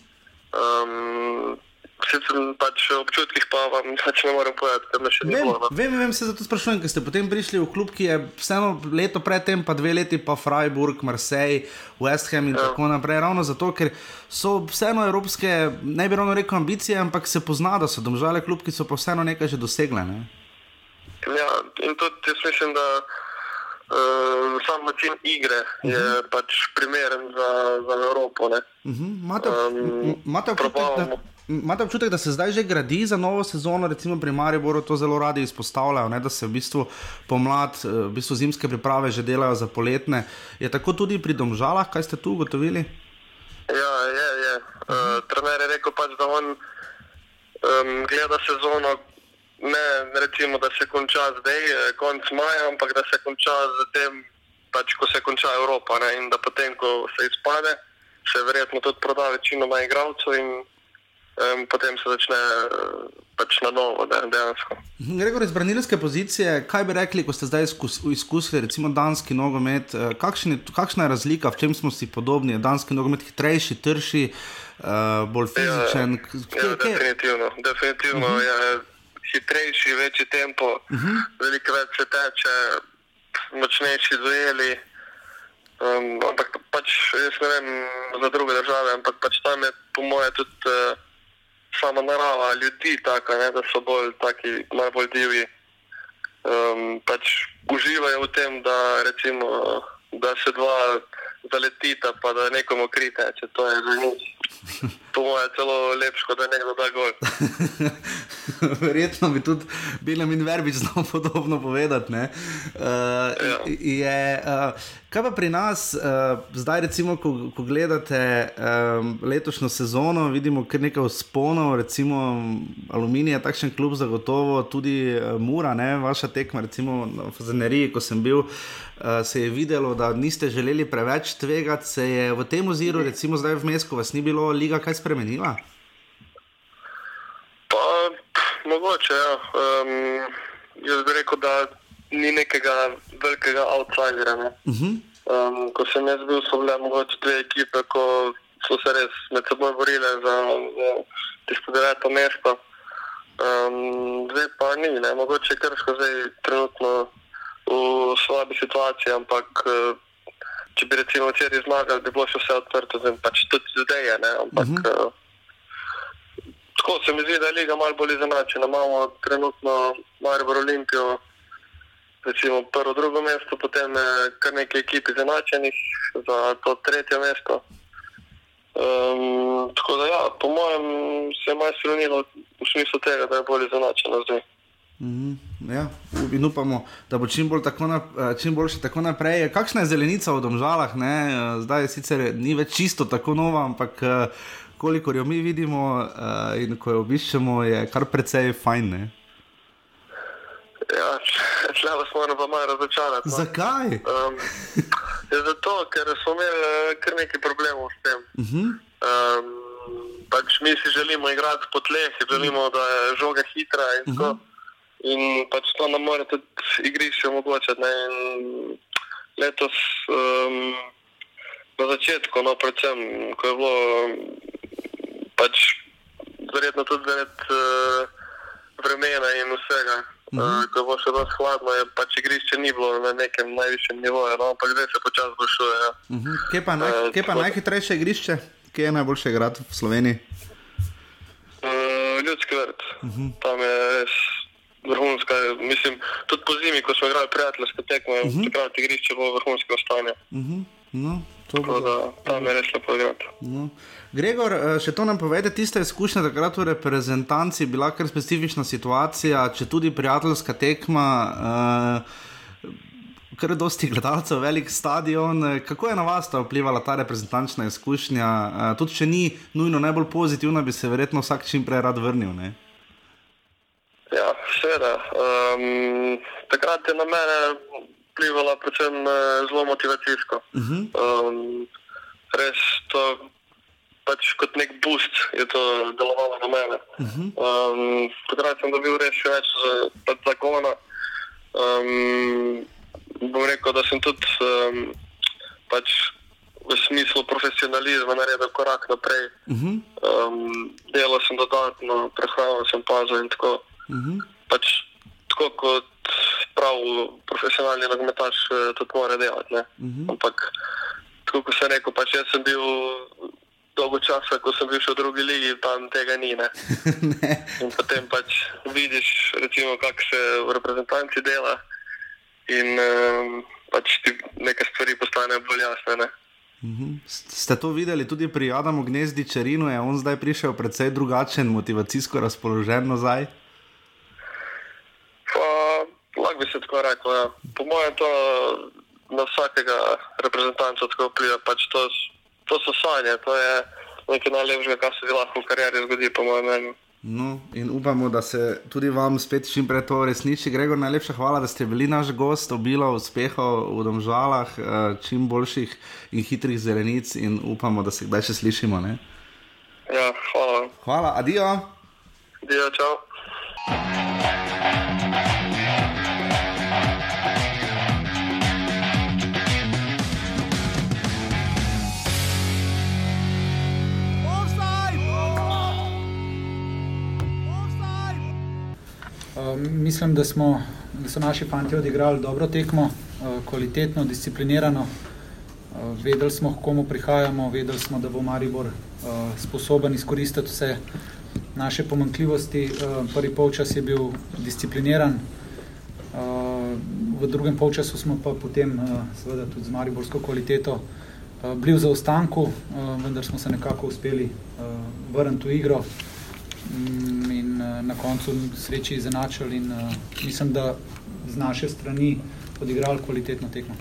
um, sicer pač občutkih pa vam pač ne morem povedati, ker me še ne bo. Vem, vem, se zato sprašujem, ker ste potem prišli v klub, ki je vseeno leto predtem, pa dve leti, pa Freiburg, Marseille, West Ham in ja. tako naprej. Ravno zato, ker so vseeno evropske, ne bi ravno rekel ambicije, ampak se pozna, da so domžale klub, ki so pa vseeno nekaj že dosegle. Ne? Ja, in tudi jaz mislim, da uh, sam način igre je uh -huh. pač primeren za, za Evropo. Uh -huh. Imate um, občutek, da, imate občutek, da se zdaj že gradi za novo sezono, recimo pri Mariboru to zelo radi izpostavljajo, ne, da se v bistvu pomlad, eh, v bistvu zimske priprave že delajo za poletne. Je tako tudi pri Domžalah, kaj ste tu ugotovili? Ja, je, je. Uh, trener je rekel pač, da on um, gleda sezono ne recimo, da se konča zdaj, eh, konec maja, ampak da se konča zatem, pač, ko se konča Evropa. Ne? In da potem, ko se izpade, se verjetno tudi proda večinoma igralcev in um, potem se začne uh, pač na novo, ne? dejansko. Gregor, iz branilske pozicije, kaj bi rekli, ko ste zdaj izkus, izkusili, recimo danski nogomet, uh, kakšen je, kakšna je razlika, v čem smo si podobni? Je danski nogomet hitrejši, trši, uh, bolj ja, fizičen? Ja, ja, definitivno. definitivno uh -huh. je, hitrejši, večji tempo, uh mhm. -huh. veliko več se teče, močnejši dojeli. Um, ampak pač jaz ne vem za druge države, ampak pač tam je po mojem tudi uh, sama narava ljudi taka, ne, da so bolj taki, najbolj divji. Um, pač uživajo v tem, da, recimo, da se dva zaletita, pa da nekomu krite, če to je za njih. Po mojem je celo lepše, da nekdo da gol. Verjetno bi tudi Bilem in Verbič znal podobno povedati. Uh, ja. je, uh, kaj pa pri nas, uh, zdaj recimo, ko, ko gledate um, letošnjo sezono, vidimo kar nekaj usponov, recimo Aluminij je takšen klub, zagotovo tudi uh, Mura, ne? vaša tekma, recimo v Fazeneriji, ko sem bil. Uh, se je videlo, da niste želeli preveč tvegati, se je v tem oziru, recimo zdaj v Mesko, vas ni bilo liga kaj spremenila? Pa, mogoče, ja. Um, jaz bi rekel, da ni nekega velikega outsidera. Ne. Uh -huh. um, ko sem jaz bil, so bile mogoče dve ekipe, ko so se res med seboj borile za, za tisto deveto mesto. Um, zdaj pa ni, ne. mogoče je krško zdaj trenutno v slabi situaciji, ampak uh, če bi recimo včeraj zmagali, bi bilo še vse odprto, zdaj pač tudi zdaj je. Ne? Ampak uh -huh. uh, tako se mi zdi, da je liga malo bolj izenačena. Imamo trenutno Maribor Olimpijo, recimo prvo, drugo mesto, potem je kar nekaj ekip izenačenih za to tretje mesto. Um, tako da, ja, po mojem, se je malo spremenilo v smislu tega, da je bolj izenačeno zdaj. Mm, ja, in upamo, da bo čim, bolj tako na, eh, čim boljše tako naprej. Kakšna je zelenica v domžalah? Ne? Eh, zdaj sicer ni več čisto tako nova, ampak eh, kolikor jo mi vidimo in ko jo obiščemo, je kar precej fajn. Ne? Ja, vas moram pa malo razočarati. No. Zakaj? Um, zato, ker smo imeli kar nekaj problemov s tem. Uh -huh. um, pač mi si želimo igrati po tleh, želimo, da je žoga hitra in uh -huh. In pač to nam mora tudi igrišče omogočiti. Letos um, na začetku, no, predvsem, ko je bilo pač verjetno tudi zaradi uh, vremena in vsega. Uh -huh. uh, ko je bilo še zelo hladno, je pač igrišče ni bilo na nekem najvišjem nivoju, no, ampak zdaj se počasi zboljšuje. Ja. Uh -huh. Kje pa, naj, uh, kje pa najhitrejše igrišče, kje je najboljše igrati v Sloveniji? Uh, ljudski vrt. Uh -huh. Tam je res vrhunska. Mislim, tudi po zimi, ko smo igrali prijateljske tekme, uh -huh. takrat igrišče bilo vrhunsko stanje. Uh -huh. no, to da, tam je res lepo igrati. No. Gregor, eh, še to nam povede, tiste izkušnje takrat v reprezentanci, bila kar specifična situacija, če tudi prijateljska tekma. Uh, je dosti gledalcev, velik stadion. Kako je na vas ta vplivala ta reprezentančna izkušnja? Tudi če ni nujno najbolj pozitivna, bi se verjetno vsak čim prej rad vrnil. Ne? Ja, seveda. Um, takrat je na mene vplivala predvsem eh, zelo motivacijsko. Uh -huh. um, res to pač kot nek boost je to delovalo na mene. Uh -huh. um, takrat sem dobil res več pač zakona. Um, bom rekel, da sem tudi um, pač v smislu profesionalizma naredil korak naprej. Uh -huh. um, delal sem dodatno, prehranil sem pazil in tako. Uh mhm. -huh. pač, tako kot pravi profesionalni nogometaš, eh, tudi mora delati. Uh mhm. -huh. Ampak, tako kot sem rekel, pač jaz sem bil dolgo časa, ko sem bil še v drugi ligi, tam tega ni. Ne? ne. In potem pač vidiš, recimo, kako se v reprezentanci dela. in um, pač ti neke stvari postanejo bolj jasne. Ne? Ste to videli tudi pri Adamu Gnezdi Čerinu, je on zdaj prišel precej drugačen, motivacijsko razpoložen nazaj? Pa, lahko bi se tako rekel. Ja. Po mojem, to na vsakega reprezentanta tako vpliva. Pač to, to so sanje, to je nekaj najlepšega, kar se lahko v karieri zgodi, po mojem mnenju. No, in upamo, da se tudi vam spet čim prej to resniči. Gregor, najlepša hvala, da ste bili naš gost, obilo uspehov v domžalah, eh, čim boljših in hitrih zelenic in upamo, da se kdaj še slišimo. Ne? Ja, hvala. Hvala, adijo. Adijo, čau. Mislim, da, smo, da so naši fanti odigrali dobro tekmo, uh, kvalitetno, disciplinirano. Uh, vedeli smo, komu prihajamo, vedeli smo, da bo Maribor sposoben izkoristiti vse naše pomankljivosti. Prvi polčas je bil discipliniran, v drugem polčasu smo pa potem, seveda, tudi z Mariborsko kvaliteto. Bili v zaostanku, vendar smo se nekako uspeli vrniti v igro. Uh, na koncu sreči izenačili. In, uh, mislim, da z naše strani odigrali kvalitetno tekmo.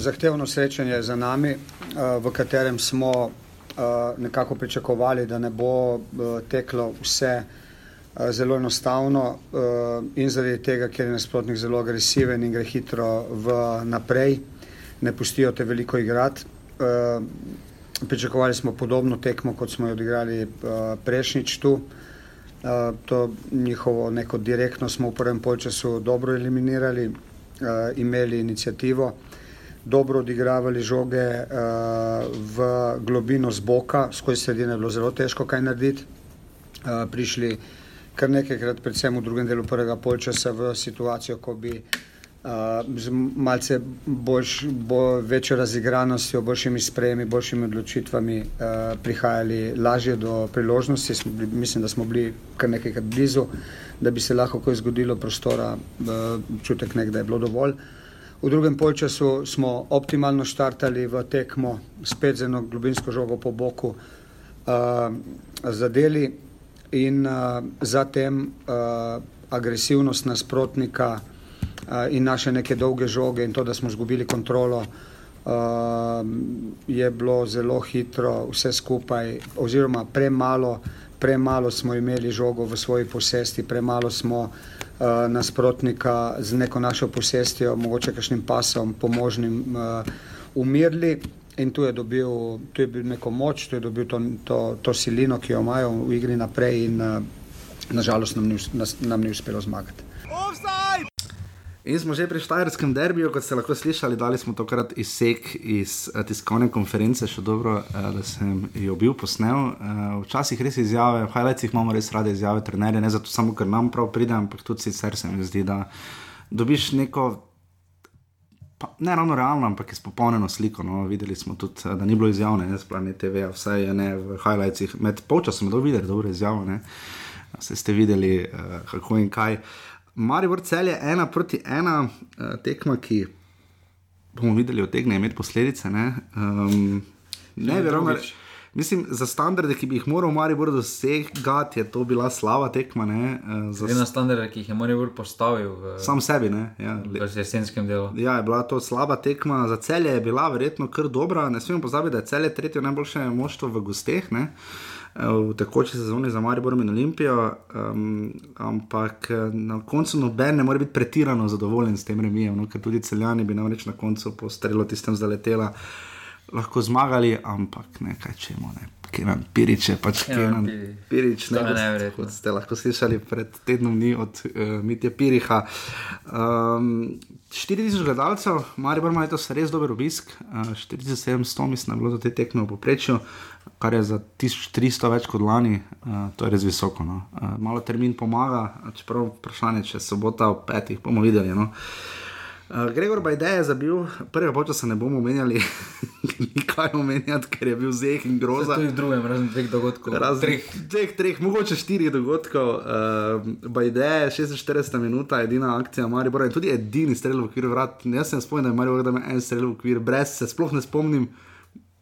Zahtevno srečanje za nami, uh, v katerem smo uh, nekako pričakovali, da ne bo uh, teklo vse. Zelo enostavno uh, in zaradi tega, ker je nasprotnik zelo agresiven in gre hitro v naprej, ne pustijo te veliko igrati. Uh, Pričakovali smo podobno tekmo, kot smo jo odigrali uh, prejšnjič tu. To njihovo neko direktno smo v prvem polčasu dobro eliminirali, imeli inicijativo, dobro odigravali žoge v globino z boka, skozi sredine je bilo zelo težko kaj narediti. Prišli kar nekajkrat, predvsem v drugem delu prvega polčasa, v situacijo, ko bi z malce boljš, bo, večjo razigranostjo, boljšimi sprejemi, boljšimi odločitvami uh, prihajali lažje do priložnosti. Bili, mislim, da smo bili kar nekajkrat blizu, da bi se lahko kaj zgodilo prostora, uh, čutek nek, da je bilo dovolj. V drugem polčasu smo optimalno štartali v tekmo, spet z eno globinsko žogo po boku, uh, zadeli in uh, zatem uh, agresivnost nasprotnika in naše neke dolge žoge in to, da smo izgubili kontrolo, je bilo zelo hitro vse skupaj, oziroma premalo, premalo smo imeli žogo v svoji posesti, premalo smo nasprotnika z neko našo posestjo, mogoče kakšnim pasom pomožnim umirili. In tu je dobil, tu je bil neko moč, tu je dobil to, to, to silino, ki jo imajo v igri naprej, in nažalost nam ni, nas, nam ni uspelo zmagati. In smo že pri Štajerskem derbiju, kot ste lahko slišali, dali smo tokrat izsek iz uh, tiskovne konference, še dobro, uh, da sem jo bil posnel. Uh, včasih res izjave, v highlightsih imamo res rade izjave, trenerje, ne zato samo, ker nam prav pride, ampak tudi sicer se mi zdi, da dobiš neko. Pa, ne ravno realno, ampak je spopolnjeno sliko. No. Videli smo tudi, da ni bilo izjavne, ne sploh ne TV, vse je ne v highlightsih. Med polčasom je dobro videti, dobro izjavljeno. Ste videli, kako in kaj. Uh, Marijo cel je ena proti ena uh, tekma, ki bomo videli, od tega imeti posledice. Ne, um, ne verjamem. Mislim, za standarde, ki bi jih moral Maribor dosegati, je to bila slaba tekma. Ne, uh, za na standarde, ki jih je Maribor postavil. V, sam sebi, ne. Ja, v jesenskem delu. Ja, je bila to slaba tekma. Za celje je bila verjetno kar dobra. Ne smemo pozabiti, da je celje tretje najboljše moštvo v gosteh. Ne v tekoči sezoni za Maribor in Olimpijo, um, ampak na koncu noben ne more biti pretirano zadovoljen s tem remijem, no, ker tudi celjani bi namreč na koncu po strelu tistem zaletela. Lahko zmagali, ampak ne kaj čemo. Ne. Kenan Pirič je pač Kenan Pirič, ne vem, kot ste lahko slišali pred tednom dni od uh, Mitja Piriha. Um, 4000 gledalcev, Maribor ima letos res dober obisk, uh, 4700 mislim, da je bilo za te tekme v poprečju kar je za 1300 več kot lani, uh, to je res visoko. No. Uh, malo termin pomaga, čeprav vprašanje, če sobota v petih, bomo videli. No. Uh, Gregor Bajde je zabil, prvega počasa ne bomo menjali, ni kaj omenjati, ker je bil zeh in groza. To je v drugem, razen dveh dogodkov. Razen Treh. Dveh, treh, mogoče štirih dogodkov. Uh, Bajde, 46 minuta, edina akcija Maribora in tudi edini strel v okviru vrat. Jaz se ne spomnim, da je Maribor dal en strel v okviru, brez se sploh ne spomnim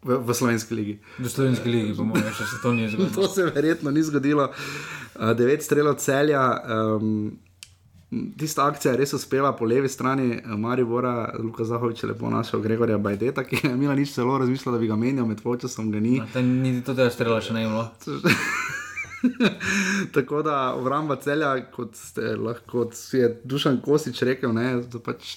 v, v slovenski ligi. V slovenski ligi, po mojem, še se to ni To zgodilo. se verjetno ni zgodilo. Uh, devet strelov celja. Um, Tista akcija je res uspela po levi strani eh, Maribora, Luka Zahovič je lepo našel Gregorja Bajdeta, ki je imel nič celo razmišljal, da bi ga menjal med polčasom, ga ni. Te Niti to tega strela še ne je bilo. Tako da obramba celja, kot, ste, lahko, kot je Dušan Kosič rekel, ne, da pač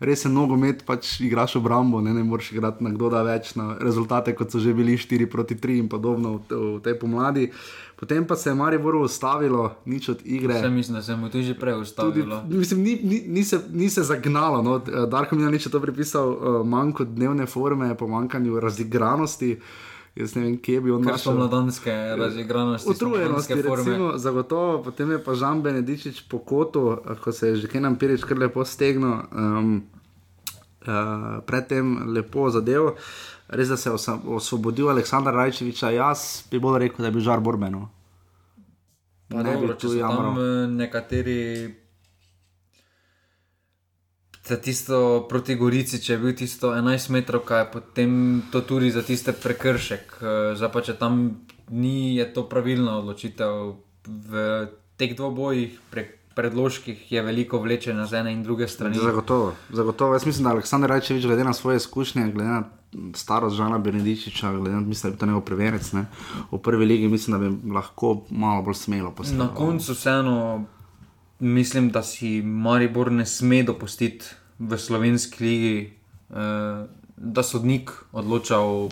res je nogomet, pač igraš obrambo, ne, ne moreš igrati na kdo da več, na rezultate, kot so že bili 4 proti 3 in podobno v, v tej pomladi. Potem pa se je Mariboru ustavilo, nič od igre. Vse mislim, da se mu to že prej Tudi, ustavilo. mislim, ni, ni, ni, se, ni se zagnalo. No. Darko Milanič je to pripisal uh, manjko dnevne forme, pomankanju razigranosti. Jaz ne vem, kje bi on so našel. mladanske razigranosti. Utrujenosti, spomladanske forme. recimo, zagotovo, potem je pa Žan Benedičič po kotu, ko se je že Kenan Pirič kar lepo stegnil, um, uh, predtem lepo zadev. Res, da se je osvobodil Aleksandra Rajčeviča, jaz bi bolj rekel, da je bil žar borbeno. Pa Ne bi tu jamral. tam eh, nekateri. Za tisto proti Gorici, če je bil tisto 11 metrov, kaj je potem to tudi za tiste prekršek. Eh, Zdaj pa če tam ni, je to pravilna odločitev. V teh dvobojih, pre, predložkih je veliko vlečena z ene in druge strani. Zagotovo, zagotovo. Jaz mislim, da Aleksandr Rajčevič, glede na svoje izkušnje, glede na starost Žana Benedičiča, glede na mislim, da je to njegov preverec ne, v prvi ligi, mislim, da bi lahko malo bolj smelo posebej. Na koncu vseeno mislim, da si Maribor ne sme dopustiti v slovenski ligi, eh, da sodnik odloča o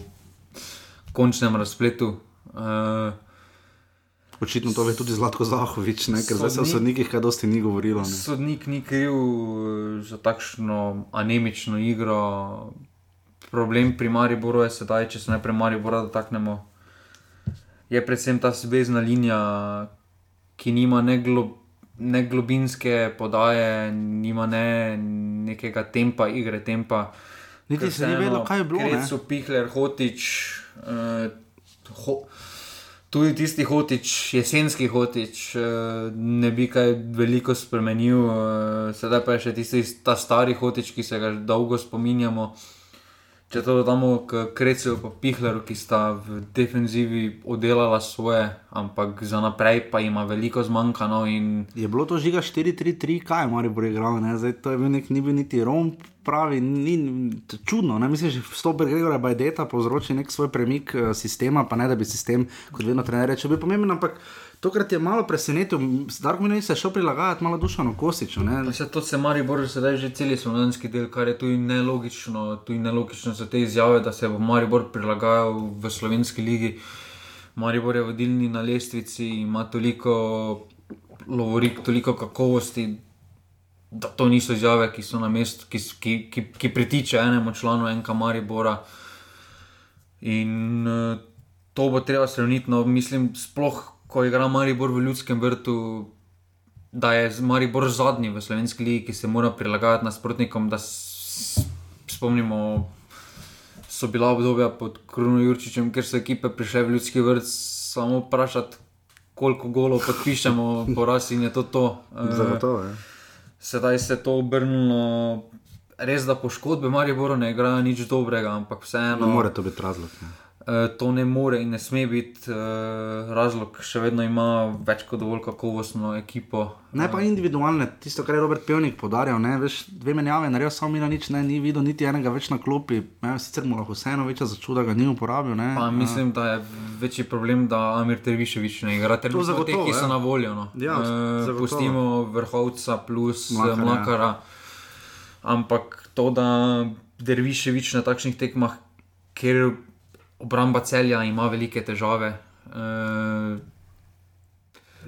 končnem razpletu. Eh, Očitno to ve tudi Zlatko Zahovič, ne, ker zdaj se o Sodnik- sodnikih kaj dosti ni govorilo. Ne. sodnik ni kriv eh, za takšno anemično igro. Problem pri Mariboru je sedaj, če se najprej Maribora dotaknemo, je predvsem ta zvezdna linija, ki nima ne, glo, ne globinske podaje, nima ne nekega tempa igre, tempa. Niti se ni vedelo, kaj je bilo, ne. Krecu, Pihler, Hotič, uh, ho, tudi tisti Hotič, jesenski Hotič, uh, ne bi kaj veliko spremenil, uh, sedaj pa je še tisti ta stari Hotič, ki se ga dolgo spominjamo. Če to dodamo k Krecu in Pihleru, ki sta v defenzivi oddelala svoje, ampak za naprej pa ima veliko zmanjkano in Je bilo to žiga 4-3-3, kaj je Maribor igral, ne? zdaj to je bil nek, ni bil niti Rom, pravi, ni, čudno, ne mislim, že vstop Gregora Bajdeta povzroči nek svoj premik eh, sistema, pa ne da bi sistem, kot vedno trener reče, bil pomemben, ampak tokrat je malo presenetil, Minaj se je šel prilagajati malo Dušanu Kosiču, se to se Maribor sedaj že celi slovenski del, kar je tudi nelogično, tudi nelogično za te izjave, da se bo Maribor prilagajal v slovenski ligi. Maribor je vodilni na lestvici, ima toliko lovorik, toliko kakovosti, da to niso izjave, ki so na mestu, ki, ki, ki, ki pritiče enemu članu enka Maribora. In uh, to bo treba sravniti, no, mislim, sploh, ko igra Maribor v ljudskem vrtu, da je Maribor zadnji v slovenski ligi, ki se mora prilagajati nasprotnikom. Da spomnimo, so bila obdobja pod Kruno Jurčičem, ker so ekipe prišle v ljudski vrt, samo vprašati, koliko golov podpišemo, poraz in je to to. Eh, Zagotovo, ja. Sedaj se je to obrnilo. Res, da poškodbe Mariboru ne igrajo nič dobrega, ampak vseeno. Ne more to biti razlog. Ne. Eh, to ne more in ne sme biti eh, razlog, še vedno ima več kot dovolj kakovostno ekipo. Ne pa individualne, tisto, kar je Robert Pevnik podarjal, ne, veš, dve menjave, naredil samo Mila nič, ne, ni videl niti enega več na klopi, ne, sicer mu lahko vseeno večja začuda, ga ni uporabil, ne. Pa mislim, da je večji problem, da Amir Terviševič ne igra. Ter To te, zagotovo, ki so ja. na voljo. No. Ja, Eh, zagotovo. pustimo vrhovca plus Mlakarja. Mlakara. Ampak to, da Derviševič na takšnih tekmah, ker obramba celja ima velike težave. Uh,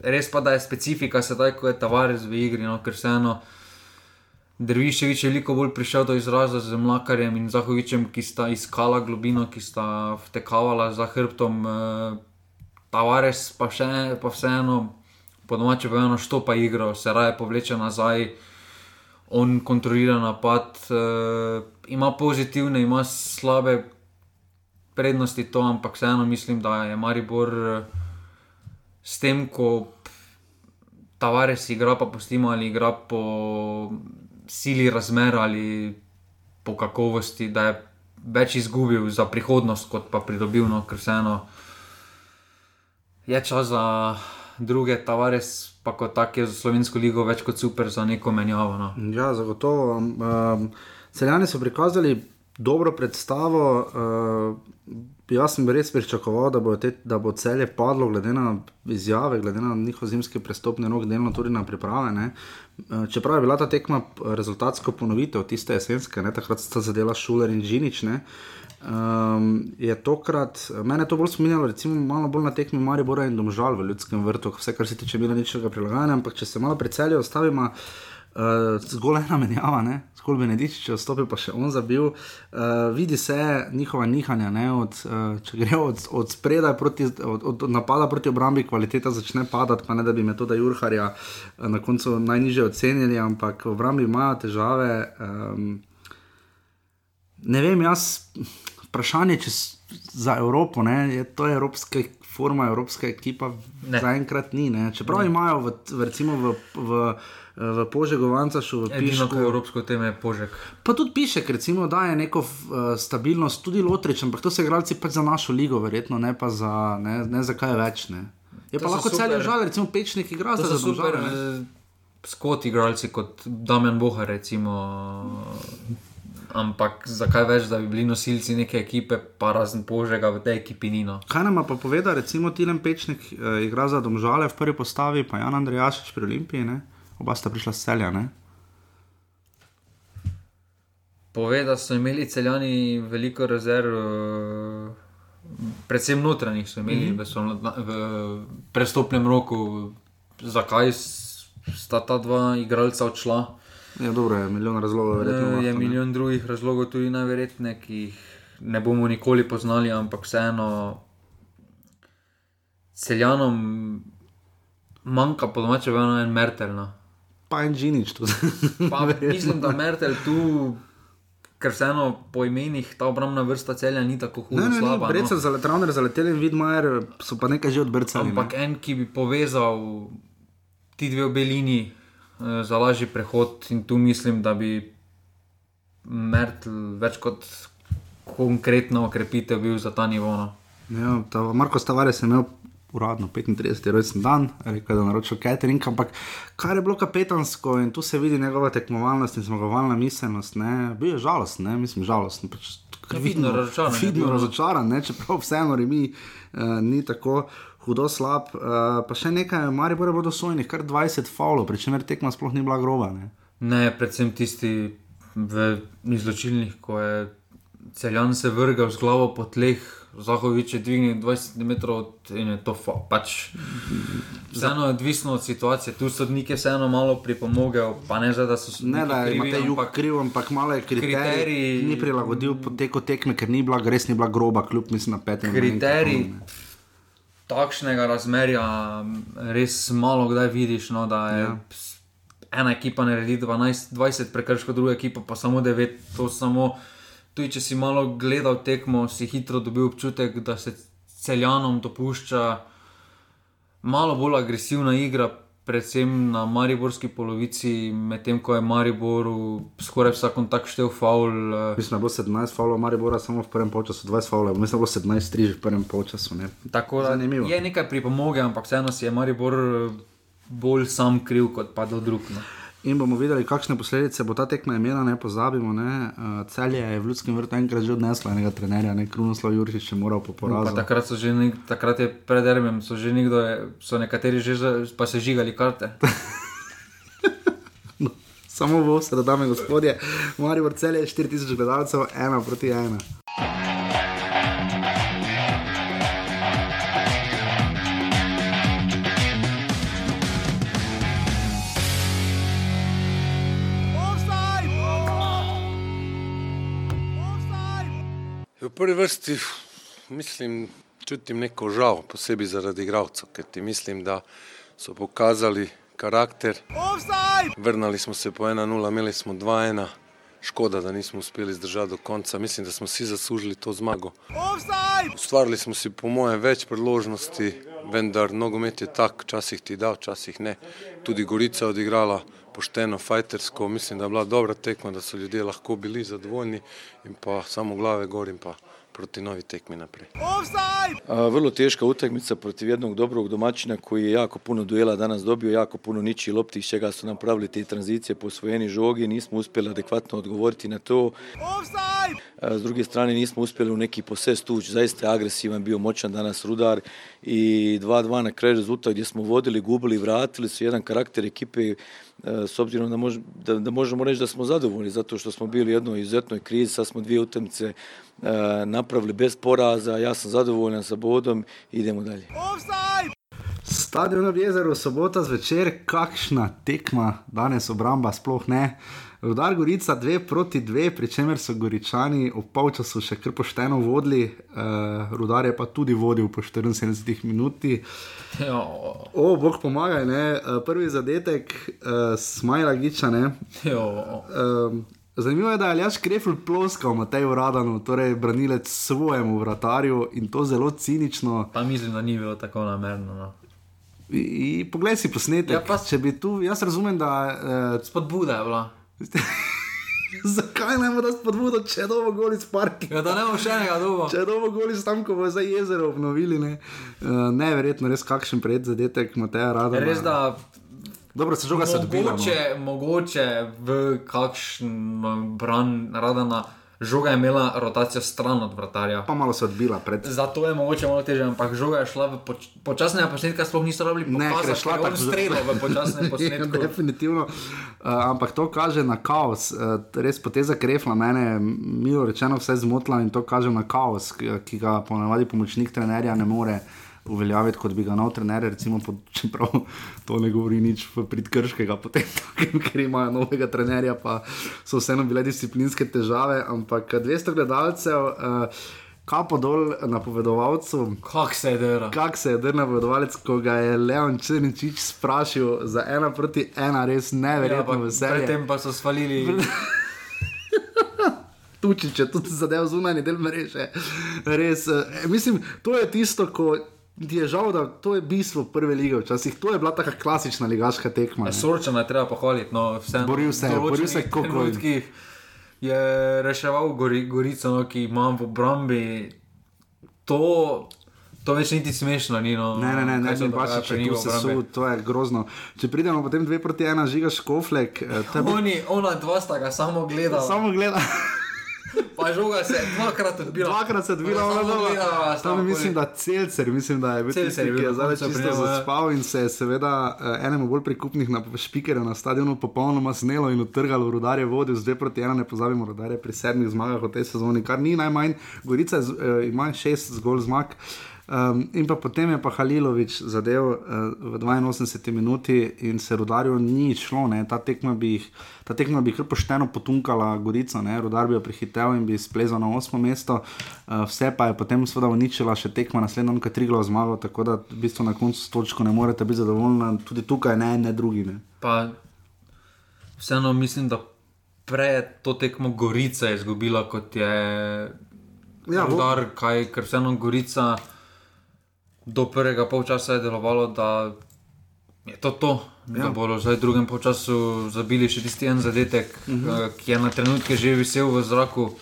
res pa, da je specifika sedaj, ko je Tavares v igri, no, ker vseeno. Derviševič je veliko bolj prišel do izraza z Mlakarjem in Zahovičem, ki sta iskala globino, ki sta vtekavala za hrbtom. Uh, Tavares pa, še, pa vseeno, po domače povedano, štopa igro, se raje povleče nazaj, on kontrolira napad, uh, ima pozitivne, ima slabe prednosti to, ampak vseeno mislim, da je Maribor eh, s tem, ko Tavares igra, pa postimo ali igra po sili razmer ali po kakovosti, da je več izgubil za prihodnost, kot pa pridobil, no, ker vseeno je čas za druge Tavares. Pa kot tak je za slovensko ligo več kot super za neko menjavo. No. Ja, zagotovo. Um, celjani so prikazali dobro predstavo. Uh, jaz sem res pričakoval, da bo, te, da bo celje padlo, glede na izjave, glede na njihov zimski prestopni rok, delno tudi na priprave. Ne. Čeprav je bila ta tekma rezultatsko ponovitev tiste jesenske, ne, takrat sta zadela Šuler in Žinič. Ne. Um, je tokrat, mene je to bolj spominjalo, recimo, malo bolj na tekmi Maribora in Domžal v ljudskem vrtu, vse kar se tiče mira ničega prilagajanja, ampak če se malo pri celju ostavimo, uh, zgolj ena menjava, ne, zgolj Benedič, če vstopi, pa še on zabil. Uh, vidi se njihova nihanja, ne, od, uh, če gre od, od spredaj, proti, od, od napada proti obrambi, kvaliteta začne padati, pa ne da bi metoda Jurharja uh, na koncu najniže ocenili, ampak v obrambi imajo težave. Um, ne vem, jaz, vprašanje za Evropo, ne, je to evropska forma, evropska ekipa, zaenkrat ni. Ne. Čeprav ne. imajo v, recimo v. v v Požegu, Vancašu, v Pišku. Evropsko teme je Požek. Pa tudi piše, recimo, da je neko uh, stabilnost, tudi Lotrič, ampak to so igralci pač za našo ligo, verjetno ne pa za, ne, ne za kaj več. Ne. Je to pa lahko cel žal, recimo Pečnik igra za super. Skot igralci kot Damien Boha, recimo. Ampak zakaj več, da bi bili nosilci neke ekipe, pa razen požega v tej ekipi Nino. Kaj nam pa poveda, recimo Tilen Pečnik uh, igra za Domžale v prvi postavi, pa Jan Andrejašič pri Olimpiji. Ne? Oba sta prišla s celja. Ne? Pove, da so imeli celjani veliko rezerv, predvsem notranjih, so imeli mm -hmm. v, v prestopnem roku, zakaj sta ta dva igralca odšla. Ja, dobro, je milijon razlogov, verjetno. Je lahko, milijon ne? drugih razlogov, tudi najverjetneje, ki jih ne bomo nikoli poznali, ampak vseeno celjanom manjka, po domače, vedno en mertelno pa en žinič tu. mislim, da Mertel tu. Ker vseeno po imenih ta obrambna vrsta celja ni tako huda. Ne, ne, ne, res no. za letravne zaleteli in vidmajer so pa nekaj že odbrcali. Ampak ne? en, ki bi povezal ti dve obelini eh, za lažji prehod in tu mislim, da bi Mertel več kot konkretno okrepitev bil za ta nivo. No. Ja, ta Marko Stavares je imel uradno 35. rojsten dan, rekel, da naročil catering, ampak kar je bilo kapetansko in tu se vidi njegova tekmovalnost in zmagovalna miselnost, ne, bil je žalosten, ne, mislim, žalosten. Pač, vidno razočaran. Vidno razočaran, ne, čeprav vseeno remi uh, ni tako hudo slab. Uh, pa še nekaj, mari bo bodo sojni, kar 20 faulov, pri čemer tekma sploh ni bila groba. Ne, ne predvsem tisti v izločilnih, ko je celjan se vrgal z glavo po tleh. Zahovič je dvignil 20 cm in je to fa, pač. Vseeno je odvisno od situacije, tu sodnike vseeno malo pripomogel, pa ne zdaj, da so se. Ne, da imate jug kriv, ampak malo je kriterij. kriterij ni prilagodil poteko tekme, ker ni bila, res ni bila groba, kljub mislim na petem. Kriterij takšnega razmerja res malo kdaj vidiš, no, da je. Ja. Ena ekipa naredi 12, 20 prekrškov, druga ekipa pa samo 9, to samo tudi če si malo gledal tekmo, si hitro dobil občutek, da se celjanom dopušča malo bolj agresivna igra, predvsem na mariborski polovici, medtem ko je Mariboru skoraj vsak kontakt štev faul. Eh. Mislim, da bo 17 faulov Maribora samo v prvem polčasu, 20 faulov, mislim, da bo 17 striž v prvem polčasu. Ne? Tako da Zanimivo. je nekaj pripomoge, ampak vseeno si je Maribor bolj sam kriv kot pa do drugega in bomo videli, kakšne posledice bo ta tekma imela, ne pozabimo. Ne? Uh, celje je v ljudskem vrtu enkrat že odneslo enega trenerja, ne Krunoslav Juriš, če moral po porazu. Takrat, nek, takrat je pred Ermem, so že nekdo, so nekateri že pa se žigali karte. no, samo v vse, da dame gospodje, Mari Vrcelje je 4000 gledalcev, ena proti ena. Prvi vrsti mislim, čutim neko žal, posebej zaradi igralcev, ker ti mislim, da so pokazali karakter. Offside! Vrnili smo se po 1-0, imeli smo 2-1, škoda, da nismo uspeli zdržati do konca. Mislim, da smo vsi zaslužili to zmago. Ustvarili smo si, po mojem, več priložnosti, vendar nogomet je tak, včasih ti da, včasih ne. Tudi Gorica odigrala pošteno, fajtersko, mislim, da je bila dobra tekma, da so ljudje lahko bili zadovoljni in pa samo glave gor in pa proti novi tekmi naprej. A, vrlo teška utakmica protiv jednog dobrog domaćina koji je jako puno duela danas dobio, jako puno ničiji lopti iz čega su napravili te tranzicije po osvojeni žogi, nismo uspjeli adekvatno odgovoriti na to. A, s druge strane nismo uspjeli u neki poses tuć, zaista je agresivan bio moćan danas rudar i 2-2 na kraju rezultat gdje smo vodili, gubili, vratili su jedan karakter ekipe s obzirom da, mož, da, da možemo reći da smo zadovoljni zato što smo bili u jednoj izuzetnoj krizi, sad smo dvije utakmice e, napravili bez poraza, ja sam zadovoljan sa bodom, idemo dalje. Stadion ob jezeru, sobota zvečer, kakšna tekma, danes obramba sploh ne. Rudar Gorica 2 proti 2, pri čemer so Goričani ob polčasu še kar pošteno vodili, uh, Rudar je pa tudi vodil po 74 minutah. Ja, O, bog pomagaj, ne? Eh, prvi zadetek, uh, smajla giča. Ne? jo, Um, zanimivo je, da je Aljaš Krefl ploskal Mateju Radanu, torej branilec svojemu vratarju in to zelo cinično. pa mislim, da ni bilo tako namerno. No. I- i Poglej si posnetek. Ja, pa- Če bi tu, jaz razumem, da. Uh, Spodbuda je bila. zakaj ne moreš spodbudo, če je dovo goli s parki? Ja, da ne bo še enega dolgo. Če je dovo goli s tam, ko bo za jezero obnovili. Ne? Uh, neverjetno, res kakšen pred zadetek Mateja Radana. Res da Dobro, se žoga se odbila. No. mogoče, mogoče v kakšen bran radana žoga je imela rotacijo stran od vratarja. Pa malo se odbila pred. Zato je mogoče malo težje, ampak žoga je šla v poč počasne posnetke, sploh niso rabili Ne, ker je šla je tako zelo- strelal v počasnem posnetku. Definitivno. Uh, ampak to kaže na kaos. Uh, res poteza krefla mene, milo rečeno, vse zmotila in to kaže na kaos, ki, ki ga ponavadi pomočnik trenerja ne more uveljaviti, kot bi ga nov trener, recimo, pod, čeprav to ne govori nič v prid krškega, potem, ker imajo novega trenerja, pa so vseeno bile disciplinske težave, ampak 200 gledalcev, uh, kapo dol napovedovalcu. Kak se je dera? Kak se je drnil vedovalec, ko ga je Leon Črnčič sprašil za ena proti ena, res neverjetno ja, veselje. Predtem pa so svalili. Tučič je tudi zadev zunanji del mreže. Res, eh, mislim, to je tisto, ko ti je žal, da to je bistvo prve lige včasih. To je bila taka klasična ligaška tekma. ne. Sorčana je treba pohvaliti. No, vseeno, Boril se je, boril se je kot trenutkih Je reševal gori, Gorico, no, ki ima v obrambi. To, to več niti smešno ni. No, Ne, ne, ne, ne, ne, baš pri če njih tu v se obrambi. su, to je grozno. Če pridemo potem dve proti ena, žiga škoflek, eh, bil- Oni, ona dva sta ga samo gledala. samo gleda. Pa žoga se je dvakrat odbila. Dvakrat se je odvila, Ona doma. gledala, Tam mislim, da Celcer, mislim, da je bil Celcer tisti, je ki je zdaj čisto ja. zaspal in se je seveda eh, enemu bolj prikupnih na špikerjev na stadionu popolnoma snelo in utrgalo, rudarje vodil z 2 proti 1, ne pozabimo, rudarje pri sedmih zmagah v tej sezoni, kar ni najmanj, Gorica je z- eh, ima šest zgolj zmag. Um, in pa potem je pa Halilovič zadev uh, v 82 minuti in se rudarju ni šlo, ne. ta tekma bi jih, ta tekma bi kar pošteno potunkala Gorico, ne. rudar bi jo prihitev in bi splezal na osmo mesto, uh, vse pa je potem seveda uničila še tekma naslednjo, ki je Triglav zmagal, tako da v bistvu na koncu s točko ne morete biti zadovoljni, tudi tukaj ne, ne drugi. Ne. Pa vseeno mislim, da prej je to tekmo Gorica izgubila, kot je Ja, Rudar, kaj, ker vseeno Gorica do prvega polčasa je delovalo, da je to to. Ja. Da bodo zdaj v drugem polčasu zabili še tisti en zadetek, uh Mhm. -huh. ki je na trenutke že visel v zraku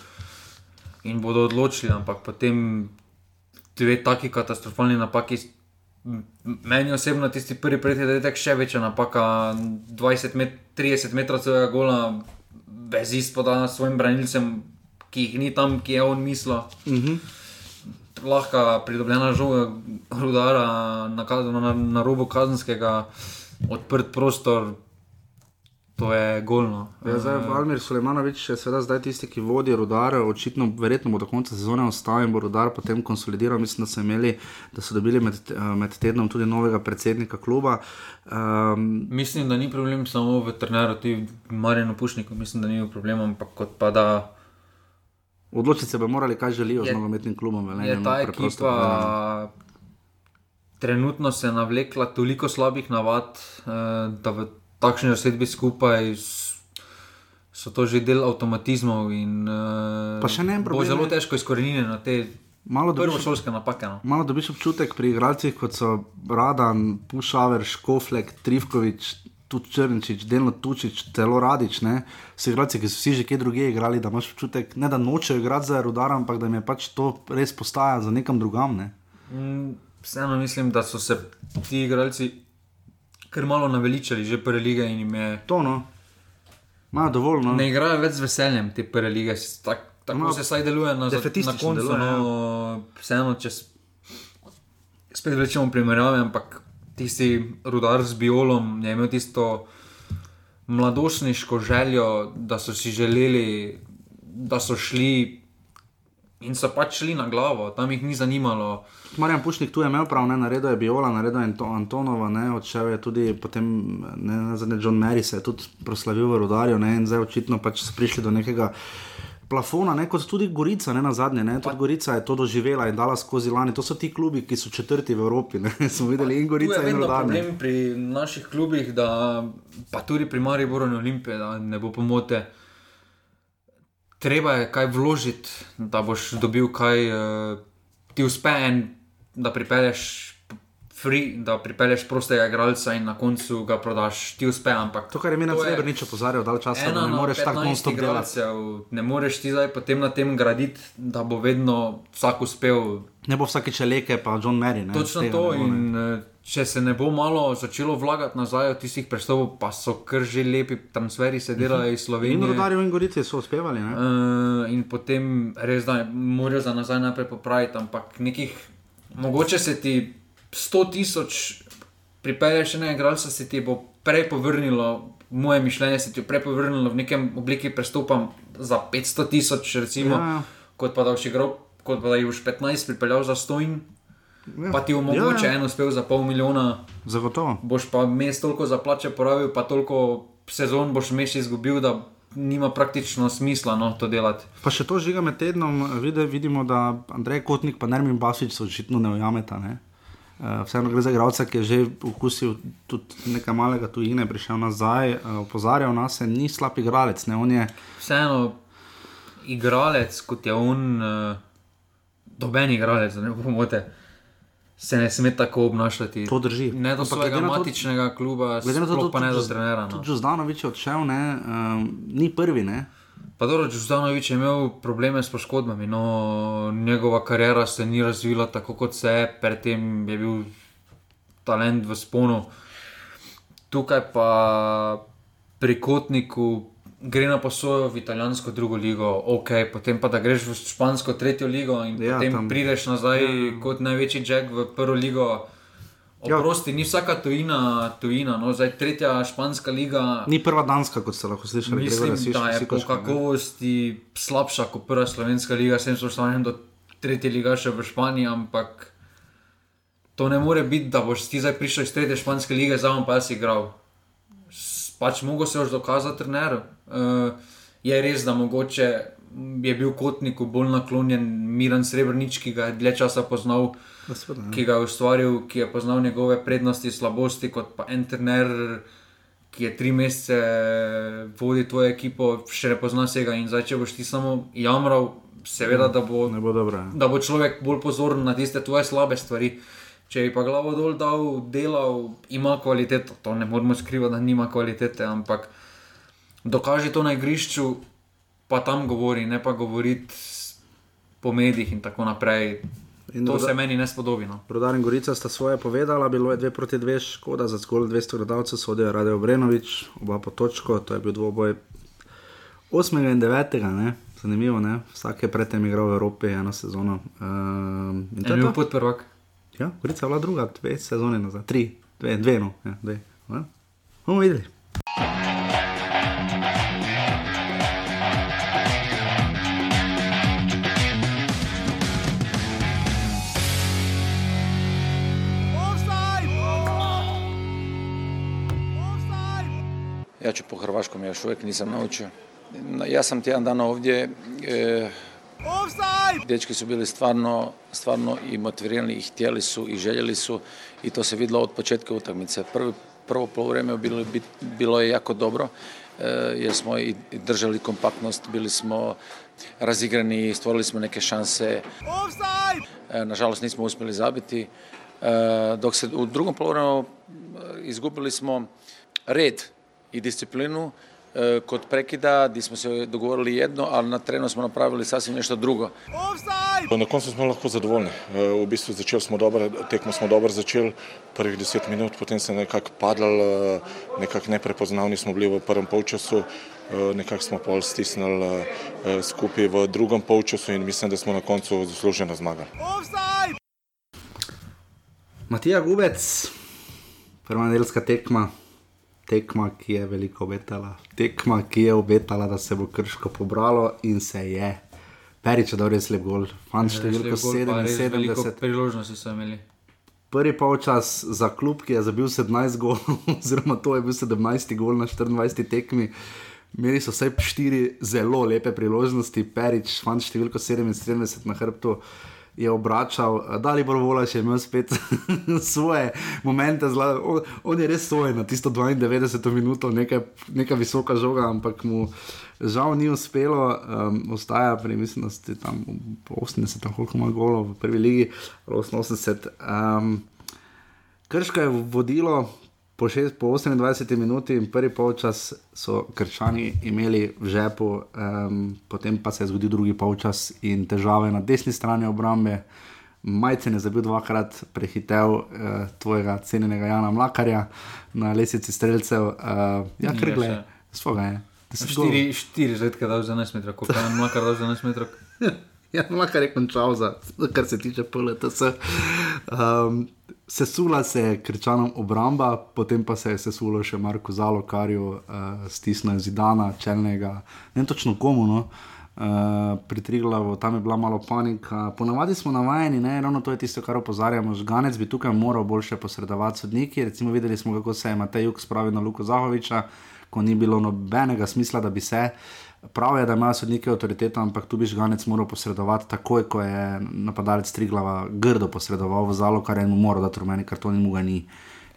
in bodo odločili, ampak potem dve taki katastrofalni napaki. Meni osebno tisti prvi je še večja napaka, 20 met, 30 metrov svojega gola, bez izpoda s svojim branilcem, ki jih ni tam, ki je on mislil. Uh -huh. Lahka pridobljena žoga, rudara na, na, na robu kazenskega, odprt prostor, to je golno. Ja, zdaj, Valmir Sulejmanovič je seveda zdaj tisti, ki vodi rudar, očitno, verjetno bo do konca sezone ostal in bo rudar potem konsolidiral. Mislim, da so imeli, da so dobili med, eh, med tednom tudi novega predsednika kluba. Um, Mislim, da ni problem samo v treneru, tudi v Marjanu Pušniku, mislim, da ni problem, ampak kot pa da odločiti se bo morali, kaj želijo Je- z nogometnim klubom. Velenjem, je ta ekipa trenutno se navlekla toliko slabih navad, eh, da v takšni zasedbi skupaj so to že del avtomatizmov in uh, Pa še ne en bo problem, zelo ne. težko izkoreniti na te Malo dobiš, napake. No. malo dobiš občutek pri igralcih, kot so Radan, Pušaver, Škoflek, Trivkovič, tudi Črnčič, delno Tučič, celo Radič. Ne? So igralci, ki so vsi že kje druge igrali, da imaš občutek, ne da nočejo igrati za rudar, ampak da jim je pač to res postaja za nekam drugam. Ne? Mm, Vseeno mislim, da so se ti igralci kar malo naveličali že prve lige in jim je. To no. Imajo dovolj. No. Ne igrajo več z veseljem te prve lige. Tak, tako Malo se saj deluje na, na koncu. deluje, ja. no, vseeno, če spet rečemo primerjave, ampak tisti rudar z biolom je imel tisto mladostniško željo, da so si želeli, da so šli in so pač šli na glavo, tam jih ni zanimalo. Marjan Pušnik tu je imel prav, ne, naredil je Biola, naredil je Anto- Antonova, ne, odšel je tudi potem, ne, zadnje John Mary se je tudi proslavil v Rudarju, ne, in zdaj očitno pač so prišli do nekega plafona, ne, kot tudi Gorica, ne, na zadnje, ne, tudi Gorica je to doživela in dala skozi lani, to so ti klubi, ki so četrti v Evropi, ne, smo videli in Gorica in ne. problem pri naših klubih, da, pa tudi pri Mariboru in Olimpiji, da ne bo pomote. Treba je kaj vložiti, da boš dobil kaj, uh, ti uspe en, da pripelješ. Free, da pripelješ prostega igralca in na koncu ga prodaš, ti uspe. Ampak To, kar je to je Srebrnič opozarjal dal ena da ne na moreš tako 15 non-stop delati. ne moreš ti zdaj potem na tem graditi, da bo vedno vsak uspel Ne bo vsakeč leke, pa John Mary. Ne, Točno tega to. bo. In eh, če se ne bo malo začelo vlagati nazaj od tistih prestopov, pa so kar že lepi transferi, se delajo iz In Slovenije. Rudarju in Gorici so uspevali. Ne? Uh, in potem res da morajo za nazaj najprej popraviti, ampak nekih, mogoče se ti 100 tisoč pripelješ enega igralca, se ti bo prej povrnilo, moje mišljenje se ti bo prej povrnilo v nekem obliki prestopa za 500 tisoč, recimo, Ja, ja. kot pa da boš igral, kot pa da jih boš 15 pripeljal za 100 in. Ja. Pa ti omogoča Ja, ja. en uspeh za pol milijona, Zagotovo. boš pa mes toliko za plače porabil, pa toliko sezon boš mes izgubil, da nima praktično smisla no, to delati. Pa še to žiga med tednom, vide, vidimo, da Andrej Kotnik in Nermin Basič so očitno ne ujameta. Ne? Uh, vseeno gre za igralca, ki je že okusil tudi nekaj malega tujine, prišel nazaj, uh, opozarjal nas, je, ni slab igralec. Ne? On je Vseeno, igralec kot je on, uh, doben igralec, da ne pomote, se ne sme tako obnašati. To drži. Ne do svojega matičnega kluba, glede na to, do tudi- trenera. No. Tudi Žuzdanovič je odšel, ne? Um, ni prvi. Ne? Pa dobro, Džuzdanovič je imel probleme s poškodbami, no njegova karijera se ni razvila tako kot se je, predtem je bil talent v sponu. Tukaj pa pri Kotniku gre na posojo v italijansko drugo ligo, ok, potem pa da greš v špansko tretjo ligo in Ja, potem tam. prideš nazaj ja. kot največji jack v prvo ligo. Ja. Oprosti, ni vsaka tujina, tujina no, zdaj tretja španska liga. Ni prva danska, kot ste lahko slišali. Mislim, Gregorja Siš- da je po Sikoška, ne. kakovosti slabša kot prva slovenska liga, sem spoštovan do tretje lige še v Španiji, ampak to ne more biti, da boš ti zdaj prišel iz tretje španske lige, zdaj pa si igral. Pač mogo se už dokazati trener. Uh, je res, da mogoče je bil kotniku bolj naklonjen Miran Srebrnič, ki ga je dlje časa poznal, Ja, seveda, ne. ki ga je ustvaril, ki je poznal njegove prednosti, slabosti, kot pa en trener, ki je tri mesece vodil tvojo ekipo, še ne pozna vsega. In zdaj, če boš ti samo jamral, seveda, da bo, Ne bo dobro. ja. da bo človek bolj pozoren na tiste tvoje slabe stvari. Če bi pa glavo dol dal, delal, ima kvaliteto, to ne moremo skrivati, da nima kvalitete, ampak dokaži to na igrišču, pa tam govori, ne pa govoriti po medijih in tako naprej. In to doda- se meni ne spodobi. No. Rudar in Gorica sta svoje povedala, bilo je 2 proti 2, škoda za zgolj 200 gledalcev, sodijo Radio Brenovič, oba po točko, to je bil dvoboj 8. in 9. Ne? Zanimivo, ne? vsak je predtem igral v Evropi eno sezono. Um, in to Je bil podprvak. Ja, Gorica je bila druga, dve sezone nazaj, tri, dve, dve no, ja, dve. Ja. Bomo videli. Ja ću po hrvaškom, ja još uvijek nisam naučio. Na- Ja sam tjedan dana ovdje, e, dečki su bili stvarno, stvarno i motivirani i htjeli su i željeli su i to se vidjelo od početka utakmice. Prvi, prvo polovreme bilo, bilo je jako dobro jer smo i držali kompaktnost, bili smo razigrani, stvorili smo neke šanse. Nažalost nismo uspjeli zabiti. Dok se u drugom polovremenu izgubili smo red i disciplinu kod prekida gdje smo se dogovorili jedno, ali na trenu smo napravili sasvim nešto drugo. Na koncu smo lahko zadovoljni. V bistvu začeli smo dobro, tekmo smo dobro začeli, prvih deset minut, potem se nekako padali, nekako neprepoznavni smo bili v prvem polčasu, nekako smo pol stisnili skupaj v drugem polčasu in mislim, da smo na koncu zasluženo zmagali. Matija Gubec, prva nedeljska tekma tekma, ki je veliko obetala, tekma, ki je obetala, da se bo krško pobralo in se je. Perič je dal res lep gol, fant številko 77. Priložnosti so imeli. Prvi polčas za klub, ki je zabil 17 gol, oziroma to je bil 17 gol na 24 tekmi. Imeli so vsaj štiri zelo lepe priložnosti, Perič, fant številko 77 na hrbtu je obračal, da ali bo vola še imel spet svoje momente, zla, on, on je res svoj na tisto 92 minut, neka, visoka žoga, ampak mu žal ni uspelo, um, ostaja pri mislim, da ste tam 80, koliko ima golo v prvi ligi, 88. Um, Krško je vodilo, po, šest, po 28 minuti in prvi polčas so krčani imeli v žepu, um, potem pa se je zgodil drugi polčas in težave na desni strani obrambe. Majce je zabil dvakrat, prehitev uh, tvojega cenjenega Jana Mlakarja na lesici streljcev. Uh, ja, krgle, svoga je. Štiri, štiri redke dal za 11 metrov, kot je Mlakar dal za 11 metrov. ja, Mlakar je končal za, kar se tiče PLTS. Um, Sesula se je krčanom obramba, potem pa se je sesulo še Marko Zalo, kar je uh, stisnil zidana, čelnega, ne točno komu. No? Uh, pri Triglavu tam je bila malo panika. Ponavadi smo navajeni, ne, ravno to je tisto, kar opozarjamo. Žganec bi tukaj moral boljše posredovati sodniki. Recimo, videli smo, kako se je Matej Juk spravil na Luko Zahoviča, ko ni bilo nobenega smisla, da bi se. Uh, Prav je, da imajo sodniki avtoriteto, ampak tu bi žganec moral posredovati takoj, ko je napadalec Triglava grdo posredoval v zalo, kar je mu moral dati rumeni karton in mu ga ni.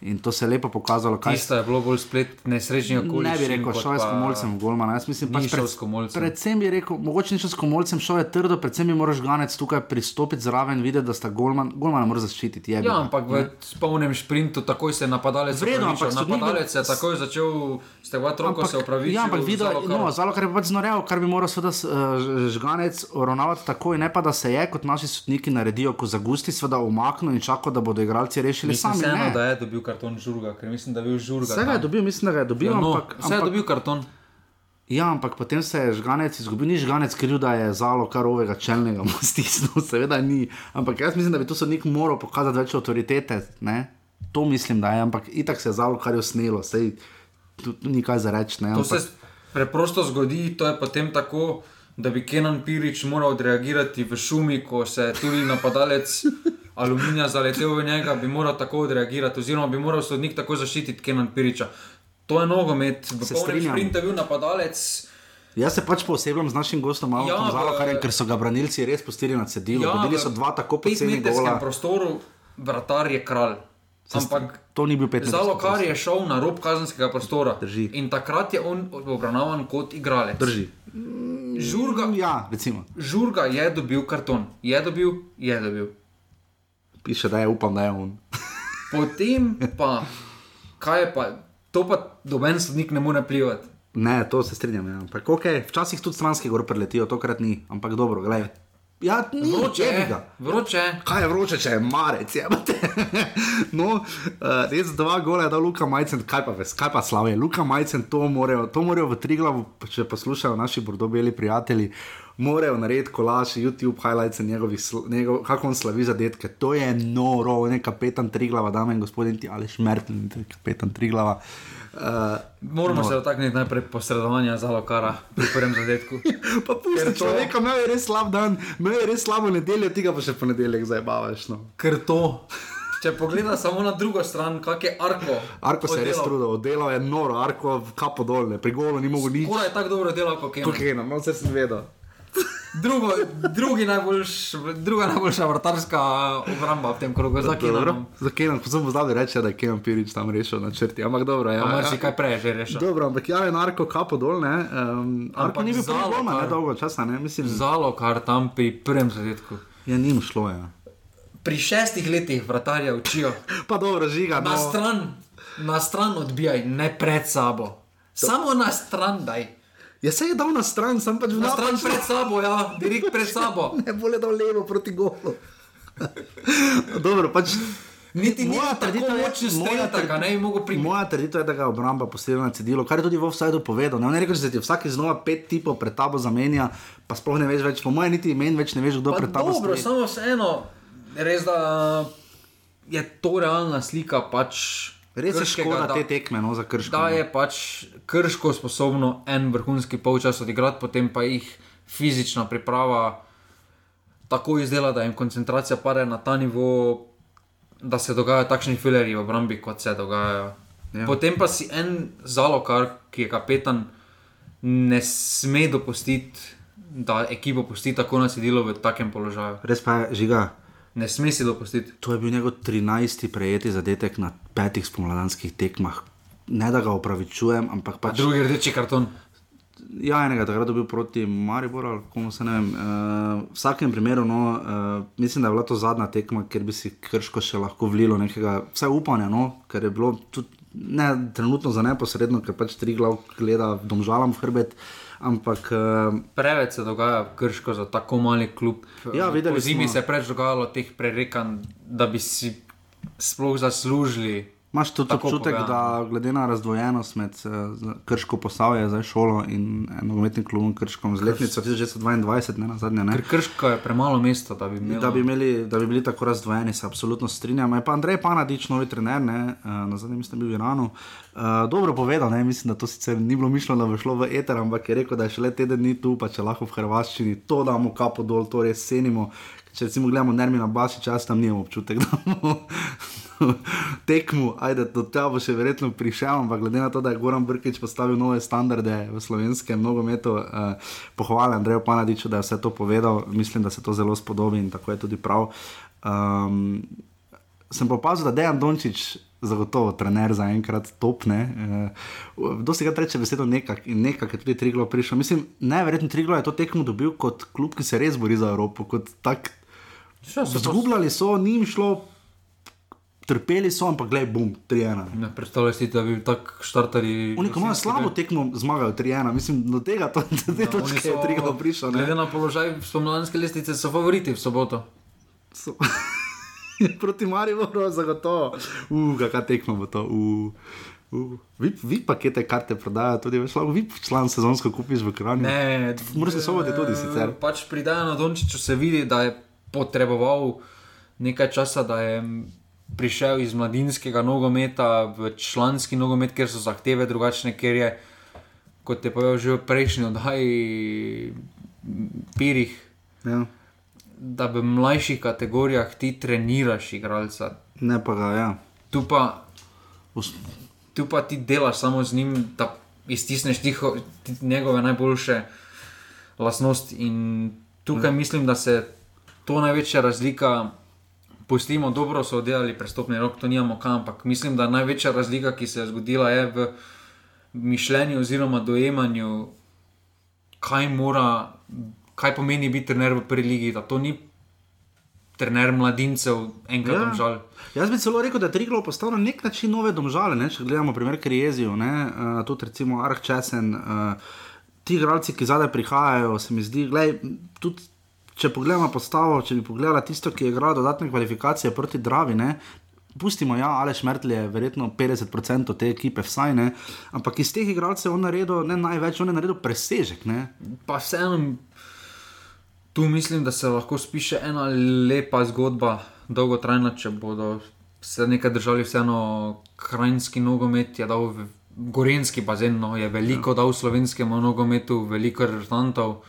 In to se je lepo pokazalo. Kaj Tisto je bilo bolj splet nesrečni okolje. Ne bi rekel, šel je s komolcem v Golman. Jaz mislim, pač pred, predvsem bi rekel, mogoče ni šel s komolcem, šel je trdo, predvsem bi moral žganec tukaj pristopiti zraven in videti, da sta Golman, Golman mora zaščititi. Ja, ampak v spolnem sprintu takoj se je napadalec Vredo, ampak napadalec je takoj začel stegovati roko, se upravičiti. Ja, ampak videl, no, zalo, kar je pač znorel, kar bi moral seveda uh, žganec uravnavati takoj, ne pa da se je, kot naši sodniki naredijo, ko zagusti, seveda umaknil in čakal, da bodo igralci rešili sami. Mislim, karton žurga, ker mislim, da je bil žurga. Vse ga je dobil, mislim, da ga je dobil. Ja, no, ampak, vse je dobil karton. Ja, ampak potem se je žganec izgubil, ni žganec kriv, da je zalo kar ovega čelnega stisnil, seveda ni. Ampak jaz mislim, da bi to sodnik moral pokazati več avtoritete. Ne? To mislim, da je, ampak itak se je zalo kar je usnilo, sej tu, tu ni kaj za reči. To ampak... se preprosto zgodi, to je potem tako. Da bi Kenan Pirič moral odreagirati v šumi, ko se tudi napadalec aluminija zaletel v njega, bi moral tako odreagirati, oziroma bi moral sodnik tako zaščititi Kenan Piriča. To je nogomet, v polnem sprintu je bil napadalec. Jaz se pač posebej z našim gostom malo ja, zalo, ker so ga branilci res pustili na cedilu. Ja, Bili so dva tako poceni. V tem prostoru vratar je kralj. Ampak to ni bil 15. Zalo, kar je šel na rob kazenskega prostora. Drži. In takrat je on obravnavan kot igralec. Drži. Žurga, ja, žurga je dobil karton, je dobil, je dobil piše, da je upam, da je on. Potem pa, kaj je pa, to pa doben sodnik ne more plivati. Ne, to se strinjam. Ja. Ampak, okay, včasih tudi stranski gor preletijo, tokrat ni, ampak dobro, gledaj. Ja, ni vroče, je vroče. Kaj je vroče, če je marec, je no, uh, res dva gola je dal Luka Majcen, kaj pa veš, kaj pa slave. Luka Majcen, to morajo, to morajo v tri glavu, če poslušajo naši bordobeli prijatelji morajo narediti kolaž, YouTube highlights njegovih, njegov, kako on slavi za detke. To je noro, ne kapetan Triglava, dame in gospodin, ti ali šmertni, kapetan Triglava. Uh, Moramo no. se dotakniti najprej posredovanja za lokara pri prvem zadetku. pa pusti človeka, to... imel je res slab dan, imel je res slabo nedeljo, tega pa še ponedeljek zdaj bavaš. No. Ker to. Če pogledaš samo na drugo stran, kak je Arko. Arko se je res trudil, delo je noro, Arko kapo dolne, pri golu ni mogel nič. Mora je tako dobro delal kot Kenan. Kot Kenan, no se sem vedel. Drugo, drugi najboljš, druga najboljša vrtarska obramba v tem krogu, za Kenom. Za Kenom, ko sem pozabil reči, da je Kenon Pirič tam rešil na črti. Ampak dobro, ja. Ampak si kaj prej že rešil. Dobro, ampak ja je narko kapo dol, ne. Um, Arko ni bil prvi doma, ne dolgo časa, ne. Mislim, Zalo, kar tam pri prvem zadetku. ja, njim šlo, ja. Pri šestih letih vratarja učijo. Pa dobro, žiga, Na no. stran, na stran odbijaj, ne pred sabo. Samo na stran daj. Ja, se je dal na stran, sem pač Na stran pred sabo, ja, direkt pred sabo. Ne bo le dal levo proti golu. dobro, pač. Niti ni Moja tako trditev je- močen moja strelj, da ne bi mogel pri Moja trditev je, da ga je obramba posebej na cedilu, kar je tudi v offsajdu povedal. Ne, on je rekel, da se ti vsak znova pet tipov pred tabo zamenja, pa sploh ne veš več, po mojem niti imen več ne veš, kdo Pa pred tabo dobro, stoji. samo vseeno, res da je to realna slika pač. Res je škoda da- te tekme, no, za krško. Da je pač krško sposobno en vrhunski polčas odigrati, potem pa jih fizična priprava tako izdela, da jim koncentracija pade na ta nivo, da se dogajajo takšni filerji v obrambi, kot se dogajajo. Ja. Ja. Potem pa si en zalokar, ki je kapetan, ne sme dopustiti, da ekipo pusti tako nasedilo v takem položaju. Res pa je, žiga. Ne sme si dopustiti. To je bil njegov 13. prejeti zadetek na petih spomladanskih tekmah. Ne da ga upravičujem, ampak pač. Drugi rdeči karton. Ja, enega takrat dobil proti Mariboru, ali komu se ne vem. Uh, v vsakem primeru, no, uh, mislim, da je bila to zadnja tekma, kjer bi si krško še lahko vlilo nekega, vsaj upanja, no, ker je bilo tudi ne trenutno za neposredno, ker pač tri glav gleda domžalam v hrbet. Ampak uh, Preveč se dogaja krško za tako mali klub. Ja, videli Po zimi smo. se je preveč dogajalo teh prerekanj, da bi si sploh zaslužili. Imaš tudi Tako občutek, povedano. da glede na razdvojenost med uh, Krško posavje, zdaj šolo in eh, nogometnim klubom Krškom z letnico 1922, ne na zadnje. Ne? Ker krško je premalo mesta, da bi imel. Da bi, imeli, da bi bili tako razdvojeni, se absolutno strinjam. Je pa Andrej Panadič, novi trener, ne, uh, na zadnjem je bil v Iranu. Uh, dobro povedal, ne, mislim, da to sicer ni bilo mišljeno, da bo šlo v eter, ampak je rekel, da je še le teden dni tu, pa če lahko v Hrvaščini to damo kapo dol, to res cenimo. Če recimo gledamo Nermina Basič, jaz tam nimam občutek, da bomo tekmu, ajde, do tega bo še verjetno prišel, ampak glede na to, da je Goran Brkič postavil nove standarde v slovenskem nogometu, uh, pohvale Andreju Panadiču, da je vse to povedal, mislim, da se to zelo spodobi in tako je tudi prav. Um, sem pa opazil, da Dejan Dončić, zagotovo trener za enkrat topne. Uh, Dosti ga reče besedo nekak in nekak je tudi Triglo prišel. Mislim, najverjetneje Triglo je to tekmo dobil kot klub, ki se res bori za Evropo, kot tak. Ja, Zgubljali so, ni jim šlo, trpeli so, ampak gledaj, bum, 3-1. Ne predstavljaj si, da bi tako štartali. Oni, imajo slabo tekmo, zmagajo 3-1. Mislim, do tega, to, do te Ja, točke je Triglo prišel. ne. Glede na položaj spomladanske lestvice so favoriti v soboto. So- Proti Mariboru, zagotovo. Uf, kakšna tekma bo to. Uh. Uh, vi, vi pakete karte prodajajo tudi, veš, lahko vi član sezonsko kupiš v Kranju. Ne, Moraš se soboti tudi sicer. Pač pri Dajanu Dončiću se vidi, da je potreboval nekaj časa, da je prišel iz mladinskega nogometa v članski nogomet, ker so zahteve drugačne, ker je, kot je povedal že v prejšnji oddaji, Pirih, Ja. da v mlajših kategorijah ti treniraš igralca. Ne pa ga, ja. Tu pa, tu pa ti delaš samo z njim, da iztisneš tiho, ti, njegove najboljše lastnosti. In tukaj mislim, da se to največja razlika. Pustimo, dobro so oddelali prestopni rok, to nimamo kam, ampak mislim, da največja razlika, ki se je zgodila, je v mišljenju oziroma dojemanju, kaj mora, kaj pomeni biti trener v prvi ligi. Da to ni trener mladincev, enkrat Ja. ja. žal. Jaz bi celo rekel, da je Triglo postal na nek način nove domžale. Ne? Če gledamo primer Krijezijo, uh, tudi recimo Arh Česen, uh, ti igralci, ki zadaj prihajajo, se mi zdi, gledaj, tudi če pogledamo postavo, če bi pogledala tisto, ki je igral dodatne kvalifikacije proti Dravi. Ne? Pustimo, ja, Aleš Mertl je verjetno 50% te ekipe, vsaj ne, ampak iz teh igralcev on naredil ne največ, on je naredil presežek. Ne? Pa vseeno, tu mislim, da se lahko spiše ena lepa zgodba, dolgotrajna, če bodo se nekaj držali, vseeno krajinski nogomet je dal gorenski bazen, no, je veliko ja. dal slovenskemu nogometu, veliko rezultantov,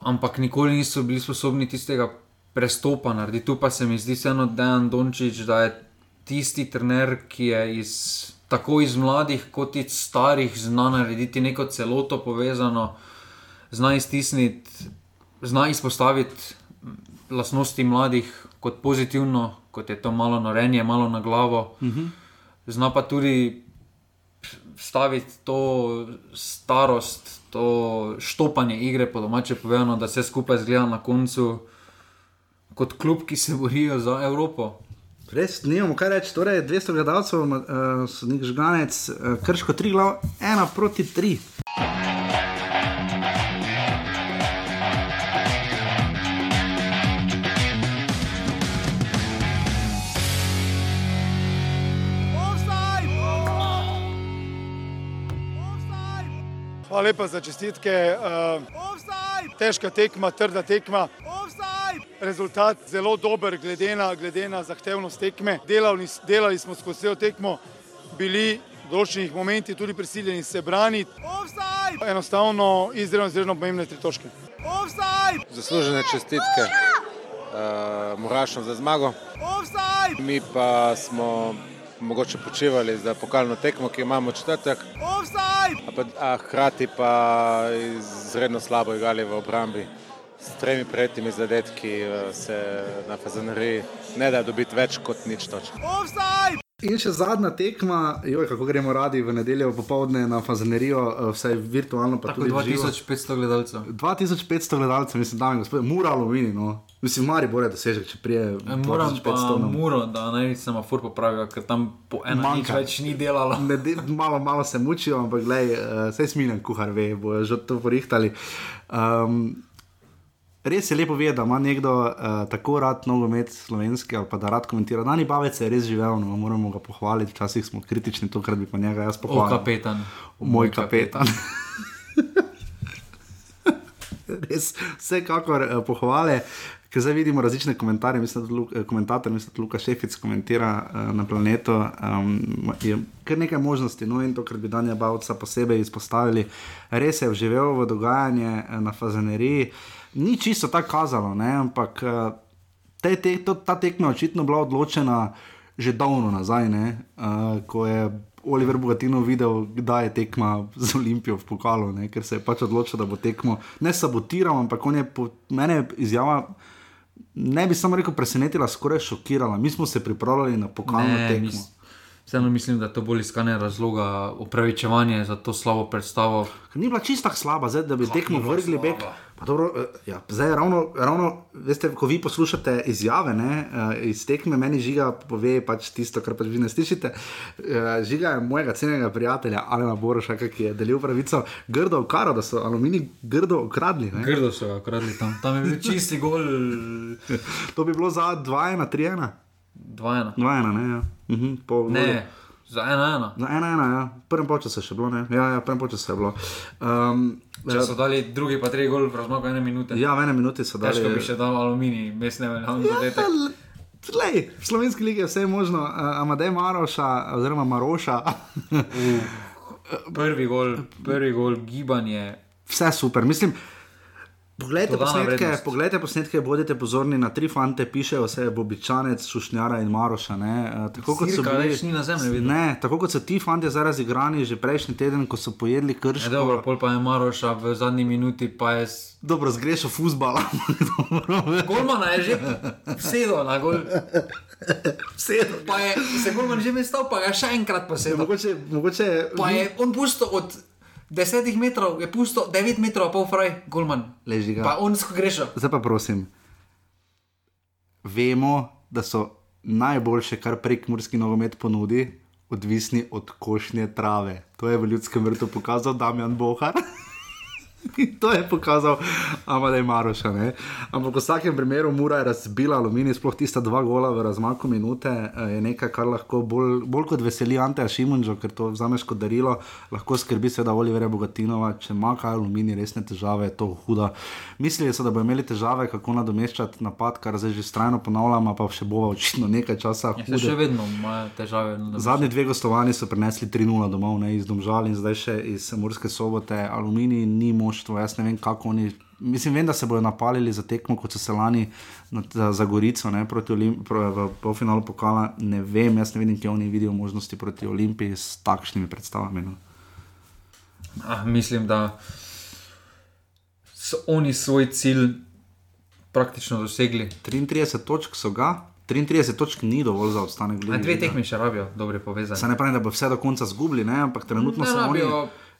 ampak nikoli niso bili sposobni tistega prestopa narediti. Tu pa se mi zdi vseeno Dejan Dončić, da je tisti trener, ki je iz. Tako iz mladih, kot iz starih, zna narediti neko celoto povezano zna iztisniti, zna izpostaviti lastnosti mladih kot pozitivno, kot je to malo norenje, malo na glavo. Uh -huh. Zna pa tudi staviti to starost, to štopanje igre, po domače povedano, da se skupaj zgleda na koncu kot klub, ki se borijo za Evropo. Res, nimamo kaj reči. Torej, 200 gledalcev, uh, sodnik žganec, uh, krško 3 glav, 1 proti 3. Hvala lepa za čestitke. Uh, težka tekma, trda tekma. Rezultat zelo dober, glede na, glede na zahtevnost tekme. Delali, delali smo skozi celo tekmo, bili v določenih momentih tudi prisiljeni se braniti. Enostavno izredno, izredno pomembne tri točke. Zaslužene čestitke uh, Murašom za zmago. Offside! Mi pa smo mogoče počivali za pokalno tekmo, ki imamo četrtek. A hkrati pa izredno slabo igrali v obrambi. S tremi prednjimi zadetki eh, se na Fazaneriji ne da dobiti več kot nič točk. In še zadnja tekma, joj, kako gremo radi v nedeljo popovdne na Fazanerijo, eh, vsaj virtualno. Tako 2500 gledalcev. 2500 gledalcev, mislim, da je gospod, mora alumini. No. Mislim, mari bore dosežek, če prije. E, moram pa no. muro, da naj se ma fur popravijo, ker tam po enem manjka več ni delalo. Ne, de, malo, malo se mučijo, ampak gledaj, uh, eh, vse smiljen kuhar ve, bojo že to porihtali. Um, Res je lepo vedeti, da ima nekdo uh, tako rad nogomet slovenski ali pa da rad komentira. Dani Bavec je res živel, no, moramo ga pohvaliti. Včasih smo kritični, tokrat bi pa njega jaz pohvalil. Moj kapetan. Moj kapetan. res, vsekakor uh, pohvale. Ker zdaj vidimo različne komentarje, mislim, da komentator, mislim, da Luka Šefic komentira uh, na planetu. Um, je kar nekaj možnosti, no in to, kar bi Danja Bavca posebej izpostavili. Res je vživel v dogajanje na Fazaneriji. Uh, ni čisto tako kazalo, ne? ampak eh, te, te, to, ta tekma je očitno bila odločena že davno nazaj, uh, ko je Oliver Bogatino videl, kdaj je tekma z Olimpijo v pokalu, ne? ker se je pač odločil, da bo tekmo ne sabotiral, ampak on je po meni izjava. Ne bi samo rekel, presenetila, skoraj šokirala. Mi smo se pripravljali na pokalno tekmo. Mis, Vseeno mislim, da je to bolj iskanje razloga, upravičevanje za to slabo predstavo. Ni bila čisto slaba, zdaj, da bi tekmo vrgli bek. Dobro, eh, ja, zdaj, ravno, ravno, veste, ko vi poslušate izjave ne, eh, iz tekme, meni žiga pove pač tisto, kar pač vi ne slišite. Eh, žiga je mojega cenjenega prijatelja, Alena Boroša, ki je delil pravico, grdo ukaro, da so alumini grdo ukradli. Ne. Grdo so ukradli tam, tam je bil čisti gol. to bi bilo za 2-1, 3-1. 2-1. 2-1, ne. Ja. Mhm, ne. Za ena, ena. Za ena, ena, ja. Prvem času je še bilo, ne. Ja, ja prvem času je bilo. Um, Če so dali drugi, pa tri gol, v razmaku ene minute. Ja, v ene minute so dali. Težko bi še dal aluminij, mesne veljavne ja, zadete. Lej, v slovenski ligi je vse možno, uh, Amadej Maroša, oziroma Maroša. uh, prvi gol, prvi gol, gibanje. Vse super, mislim. Poglejte posnetke, poglejte posnetke, bodite pozorni na tri fante, pišejo vse, Bobičanec, Šušnjara in Maroša. Uh, tako kot so bili ni na zemlji. Ne, tako kot so ti fanti zdaj razigrani že prejšnji teden, ko so pojedli krš. Ja, dobro, pol pa je Maroša v zadnji minuti, pa je. Dobro, zgrešil fusbala. Golmana je že sedel na gol. Sedel. Pa je se Golman že mestal, pa je še enkrat posedel. Mogoče, mogoče... Pa je on pusto od desetih metrov, je pusto, devet metrov, pol fraj, golman. Leži ga. Pa on sko greša. Zdaj pa prosim. Vemo, da so najboljše, kar prek morski nogomet ponudi, odvisni od košnje trave. To je v ljudskem vrtu pokazal Damjan Bohar. to je pokazal Amadej Maroša. Ne? Ampak v vsakem primeru mora je razbila aluminij, sploh tista dva gola v razmaku minute, eh, je nekaj, kar lahko bolj, bolj kot veseli Anteja Šimunža, ker to vzameš kot darilo, lahko skrbi seveda Olivera Bogatinova, če ima kaj aluminij, resne težave, je to huda. Mislili so, da bo imeli težave, kako nadomeščati napad, kar zdaj že strajno ponavljamo, pa še bo očitno nekaj časa. Ja, še vedno imajo težave. Zadnji dve gostovani so prinesli 3-0 domov, ne iz Domžal in zdaj še iz Murske sobote. Aluminij ni moč moštvo. Jaz ne vem, kako oni. Mislim, vem, da se bodo napalili za tekmo, kot so se lani za, za Gorico, ne, proti Olimpiji, v polfinalu pokala. Ne vem, jaz ne vidim, kje oni vidijo možnosti proti Olimpiji s takšnimi predstavami. No. Ah, mislim, da so oni svoj cilj praktično dosegli. 33 točk so ga, 33 točk ni dovolj za obstanek. Dve tekmi še rabijo, dobro povezani. Se ne pravi, da bo vse do konca zgubili, ne? ampak trenutno ne so oni.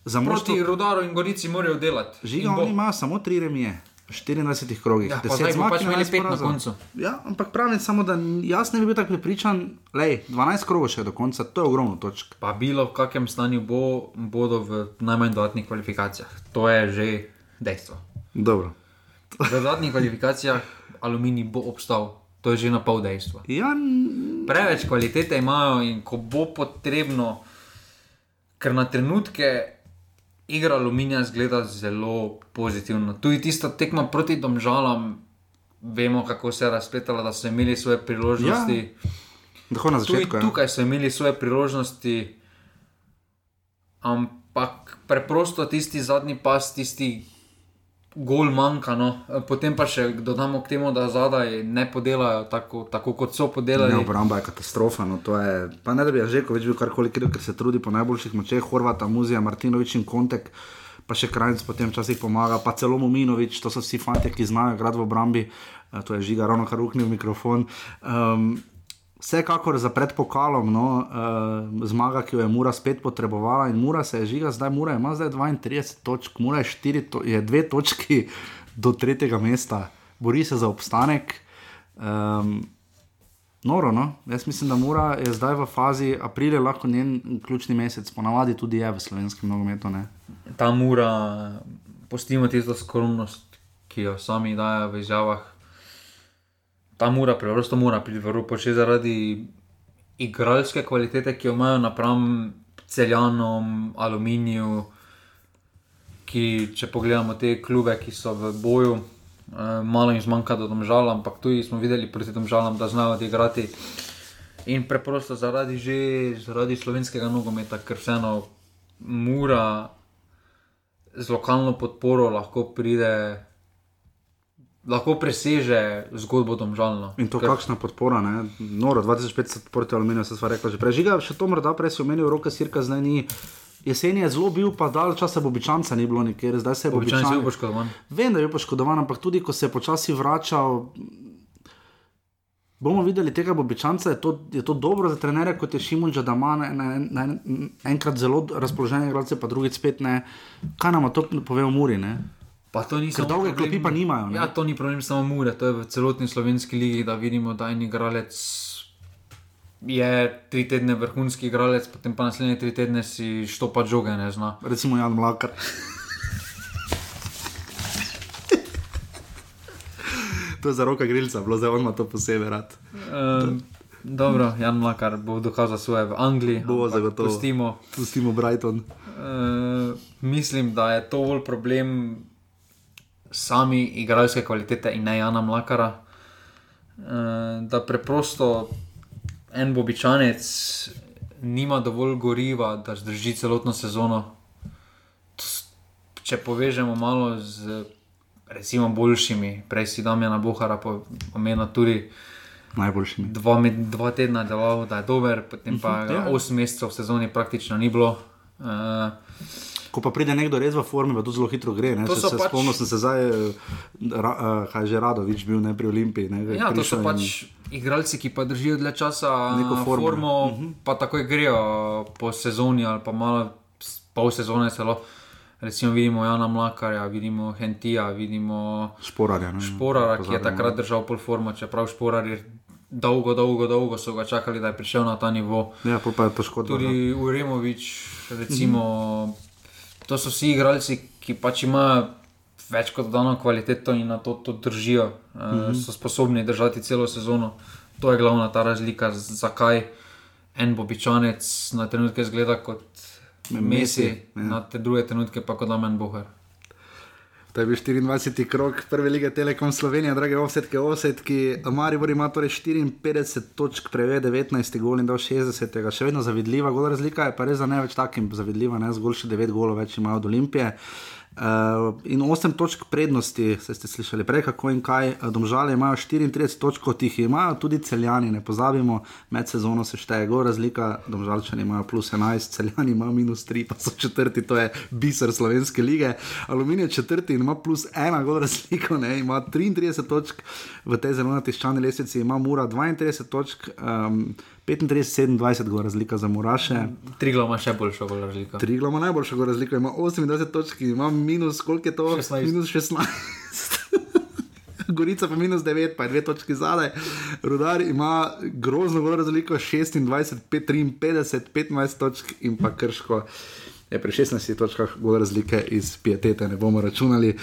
Za proti moštvo... Rudaru in Gorici morajo delati. Žiga, oni imajo samo tri remije. 24 krogih, ja, 10 zmag, pač imeli 5 na koncu. Ja, ampak pravim samo, da jaz ne bi bil tako pripričan, da 12 krogov še do konca, to je ogromno točk. Pa bilo v kakem stanju bo, bodo v najmanj dodatnih kvalifikacijah. To je že dejstvo. Dobro. V dodatnih kvalifikacijah aluminij bo obstal, to je že na pol dejstva. Ja, Preveč kvalitete imajo in ko bo potrebno, ker na trenutke igra aluminija zgleda zelo pozitivno. Tu je tista tekma proti domžalam, vemo, kako se je razpletala, da so imeli svoje priložnosti. Ja. Na začetku, Tuj, tukaj so imeli svoje priložnosti, ampak preprosto tisti zadnji pas, tisti gol manjka. No. Potem pa še dodamo k temu, da zadaj ne podelajo tako, tako kot so podelali. Ne, obramba je katastrofa. No, je, pa ne da bi že več bil karkoli, ker se trudi po najboljših močeh, Horvata, Muzija, Martinovič in Kontek. Pa še krajnc potem včasih pomaga, pa celo Muminovič, to so vsi fanti, ki znajo grad v obrambi, to je žiga, ravno kar uknil mikrofon. Um, Vsekakor za predpokalom, no, uh, zmaga, ki jo je Mura spet potrebovala, in Mura se je žiga, zdaj Mura ima zdaj 32 točk, Mura je, to, je dve točki do tretjega mesta, bori se za obstanek. Um, noro, no, jaz mislim, da Mura je zdaj v fazi, april je lahko njen ključni mesec, ponavadi tudi je v slovenskem nogometu. Ta Mura, postimo tisto skromnost, ki jo sami dajo v izjavah ta mora, preprosto mora priti v Evropo, še zaradi igralske kvalitete, ki jo imajo napram celjanom, aluminiju. Ki, če pogledamo te klube, ki so v boju, eh, malo jim zmanjka do domžal, ampak tu smo videli proti domžalam, da znajo odigrati. In preprosto zaradi, že, zaradi slovenskega nogometa, ker vseeno mora z lokalno podporo lahko pride lahko preseže zgodbo domžalno. In to, Ker... kakšna podpora, ne? noro, 2500 proti aluminiju, se stvar rekla že prej. Žiga, še to morda prej si omenil, roke sirka zdaj ni. Jesen je zelo bil, pa dal časa Bobičanca ni bilo nikjer, zdaj se je Bobičanca. Bobičanca je poškodovan. Vem, da je poškodovan, ampak tudi ko se je počasi vračal. Bomo videli tega Bobičanca, je to, je to dobro za trenere, kot je Šimunča, da ima na, na, na, enkrat zelo razpoložene igralce, pa drugič spet ne. Kaj nam to pove o Muri? Ne? Pa to ni samo dolge klopi, pa nimajo. Ja, to ni problem samo mure, to je v celotni slovenski ligi, da vidimo, da en igralec je tri tedne vrhunski igralec, potem pa naslednje tri tedne si štopa žoge, ne zna. Recimo Jan Mlakar. to je za roka grilca, bilo zdaj on ima to posebej rad. Um, dobro, Jan Mlakar bo dokazal svoje v Angliji. Bo zagotovo. Pustimo, pustimo Brighton. Uh, mislim, da je to bolj problem sami igralske kvalitete in ne Jana Mlakara. Eh, da preprosto en bobičanec nima dovolj goriva, da zdrži celotno sezono. Če povežemo malo z recimo boljšimi, prej si dam je na Bohara, pomeni tudi. Najboljšimi. Dva, dva tedna delal, da je dober, potem pa uh -huh, ja. osem mesecev v sezoni praktično ni bilo. Uh, ko pa pride nekdo res v formi, pa to zelo hitro gre. Se, se pač... Spomnil sem se zdaj, eh, ra, uh, kaj že rado, več bil ne pri Olimpiji. Ne, ja, to so pač in... igralci, ki pa držijo dlje časa neko formo, formo uh mhm. -huh. pa takoj grejo po sezoni ali pa malo pol sezone celo. Recimo vidimo Jana Mlakarja, vidimo Hentija, vidimo Šporarja, ne, Šporara, ki je takrat držal pol formo, čeprav Šporar je dolgo, dolgo, dolgo so ga čakali, da je prišel na ta nivo. Ja, pa je to škoda. Tudi Uremovič, recimo. -huh to so vsi igralci, ki pač imajo več kot dano kvaliteto in na to, to držijo, mm -hmm. so sposobni držati celo sezono. To je glavna ta razlika, zakaj en običajnec na trenutke zgleda kot Messi, ja. na te druge trenutke pa kot Amen Boher. To je bil 24. krok prve lige Telekom Slovenije, drage ovsetke, ovsetki. Maribor ima torej 54 točk, preve 19 gol in do 60. Še vedno zavidljiva, gol razlika je pa res za ne več takim zavidljiva, ne zgolj še 9 golov več imajo od Olimpije. Uh, in 8 točk prednosti, se ste slišali prej, kako in kaj. Domžale imajo 34 točk, kot jih imajo tudi celjani, ne pozabimo, med sezono se šteje gor razlika, domžalčani imajo plus 11, celjani imajo minus 3, pa so četrti, to je biser slovenske lige. Aluminij je četrti in ima plus 1, gor razliko, ne, ima 33 točk v tej zelo tiščani lesnici, ima mura 32 točk. Um, 35-27 go razlika za Muraše. Triglo ima še boljšo go razliko. Triglo ima najboljšo go razliko, ima 28 točk, ima minus, koliko je to? 16. Minus 16. Gorica pa minus 9, pa je dve točki zadaj. Rudar ima grozno go razliko, 26, 5, 53, 15 točk in pa krško. Je pri 16 točkah bolj razlike iz pietete, ne bomo računali.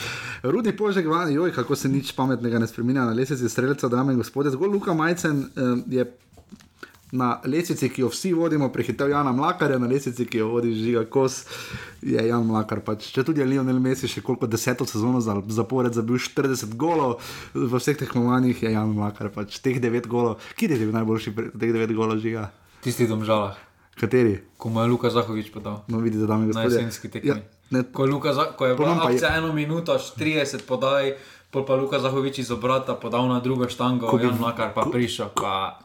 Rudi požek, joj, kako se nič pametnega ne spremenja na lesnici streljca, dame in gospode. Zgolj Luka Majcen eh, je na lesici, ki jo vsi vodimo, prehitev Jana Mlakarja, na lesici, ki jo vodi Žiga Kos, je Jan Mlakar. Pač. Če tudi je Lionel Messi še koliko deseto sezono za, zapored zabil 40 golov, v vseh tekmovanjih je Jan Mlakar. Pač. Teh devet golov, ki je bil najboljši teh devet golov Žiga? Tisti domžalah. Kateri? Ko mu je Luka Zahovič podal. No, vidite, da mi Na gospodje. jesenski tekmi. Ja, ne, Ko je, Luka, ko je bila pa je- akcija eno minuto, 30 podaj, pol pa Luka Zahovič iz obrata podal na drugo štango, Ko bi- Jan Mlakar pa prišel. Pa...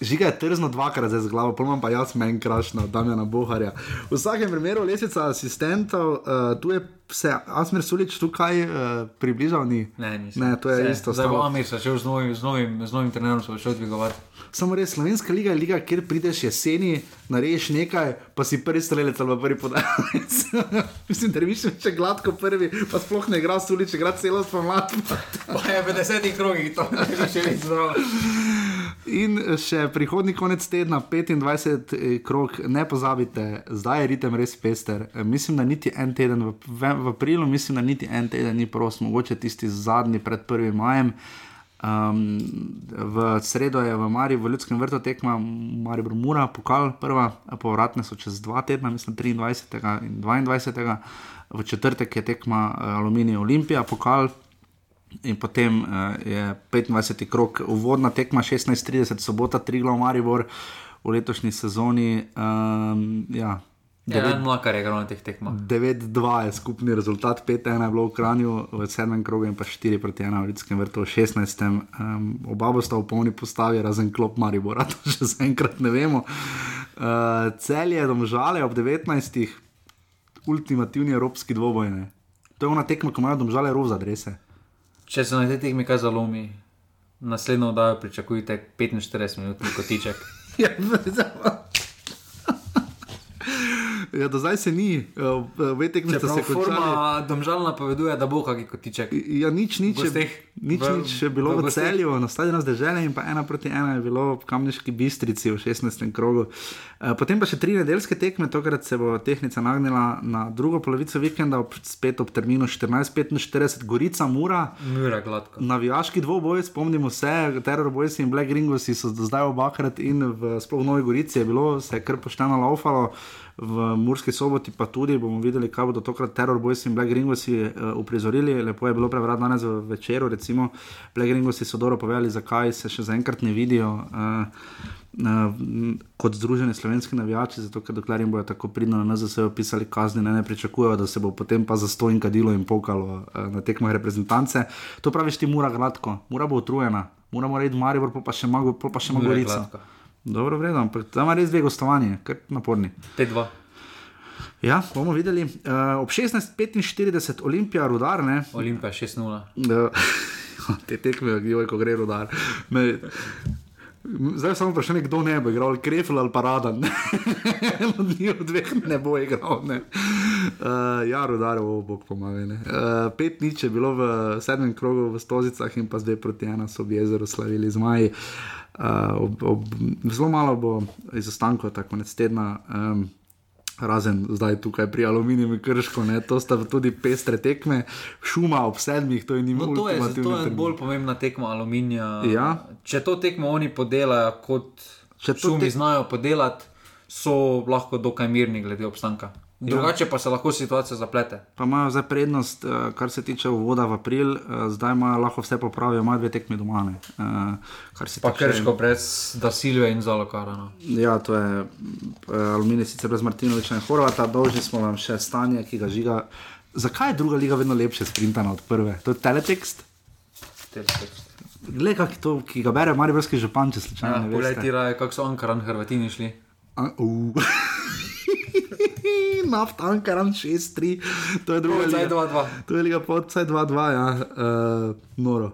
Žiga je trzno dvakrat zdaj z glavo, pol imam pa jaz meni krašno, Damjana Boharja. V vsakem primeru lesica asistentov, uh, tu je se Asmer Sulič tukaj uh, približal, ni. Ne, nisem. Ne, to je Se, isto. Zdaj bo stalo. Amir šel z novim, z novim, z novim trenerom, se bo šel dvigovati. Samo res, slovenska liga je liga, kjer prideš jeseni, narediš nekaj, pa si prvi strelec ali pa prvi podajalec. Mislim, da viš če gladko prvi, pa sploh ne igra Sulič, igra celost pa mlad. Pa je v desetih krogih to, bi še več zdrav. In še prihodni konec tedna, 25 krok, ne pozabite, zdaj je ritem res pester. E, Mislim, da niti en teden, v, v, v aprilu, mislim, da niti en teden ni prost, mogoče tisti zadnji pred 1. majem. Um, v sredo je v Mari, v Ljudskem vrtu tekma, Maribor Mura, pokal, prva, povratne so čez dva tedna, mislim 23. in 22. V četrtek je tekma eh, Aluminij Olimpija, pokal, In potem uh, je 25. krok, uvodna tekma 16:30, sobota, Triglav, Maribor v letošnji sezoni. Um, ja, Ja, Jan Mlakar je igral na teh tekmah. 9-2 je skupni rezultat, 5-1 je bilo v Kranju v sedmem krogu in pa 4 proti 1 v Ljudskem vrtu v 16. Um, oba bosta v polni postavi, razen klop Maribora, to še zaenkrat ne vemo. Uh, cel je domžale ob 19. ultimativni evropski dvoboj. To je ona tekma, ko imajo domžale roza adrese. Če se na tej tekmi kaj zalomi, naslednjo oddajo pričakujte 45 minut kotiček. Ja, Ja, do zdaj se ni, ve tekme sta Čeprav se končali. forma domžal napoveduje, da bo kakšen kotiček. Ja, nič, nič, gosteh. nič, V- nič je bilo v v celju, na stadionu zdržene in pa ena proti ena je bilo v Kamniški bistrici v 16. krogu. Eh, Potem pa še tri nedeljske tekme, tokrat se bo tehnica nagnila na drugo polovico vikenda, ob, spet ob terminu 14:45, Gorica, Mura. Mura gladko. Navijaški dvoboj, spomnimo se, Terror Boys in Black Ringosi so do zdaj obakrat in v sploh v Novi Gorici je bilo, se je kar pošteno laufalo, v Murski soboti pa tudi bomo videli, kaj bodo tokrat Terror Boys in Black Ringosi uh, uprizorili. Lepo je bilo prebrati danes v večeru, recimo Black Ringosi so dobro povedali, zakaj se še zaenkrat ne vidijo. Uh, Uh, kot združeni slovenski navijači, zato ker dokler jim bodo tako pridno na NZS opisali kazni, ne, ne pričakujejo, da se bo potem pa za sto in kadilo in pokalo uh, na tekmah reprezentance. To praviš ti, mora gladko, mora bo utrujena, mora mora iti Maribor, pol pa še ima, pol pa še ima Mura je Gorica. gladko. Dobro, vredno, ampak tam ima res dve gostovanje, kar naporni. 5-2. Ja, bomo videli. Uh, ob 16:45 Olimpija, rudar, ne. Olimpija 6-0. Uh, te tekme, joj, ko gre rudar. Me, Zdaj je samo vprašanje, kdo ne bo igral, Krefel ali Paradan. Od njih dveh ne bo igral. Ne. Uh, ja, rudar, o bog pomaga. Uh, pet nič je bilo v sedmem krogu v Stozicah in pa zdaj proti ena so v jezeru slavili zmaji. Uh, ob, ob, zelo malo bo izostankov, tako konec tedna. Um, Razen zdaj tukaj pri Aluminiju in Krško, ne, to sta tudi pestre tekme, šuma ob sedmih, to je njim No, to je, to je bolj pomembna tekma aluminija. Ja. Če to tekmo oni podelajo, kot Če šumi te- znajo podelati, so lahko dokaj mirni glede obstanka. Drugače pa se lahko situacija zaplete. Pa imajo zdaj prednost, eh, kar se tiče uvoda v april, eh, zdaj imajo lahko vse popravijo, imajo dve tekmi doma. ne. Eh, Kar se Pa tiče- krško brez Dasilve in Zalokara. No. Ja, to je aluminij, sicer brez Martinoviča in Horvata. Dolžni smo vam še stanje, ki ga žiga Zakaj je druga liga vedno lepše sprintana od prve? To je teletekst? Glej, kak je to, ki ga bere Mariborski župan, če slučajno Ja, Poglej, ti raje, kako so Ankaran Hrvatini šli. A, uh. Naft Ankaran 6-3, to je druga liga. 2-2. To je liga podsaj 2-2, ja, uh, noro.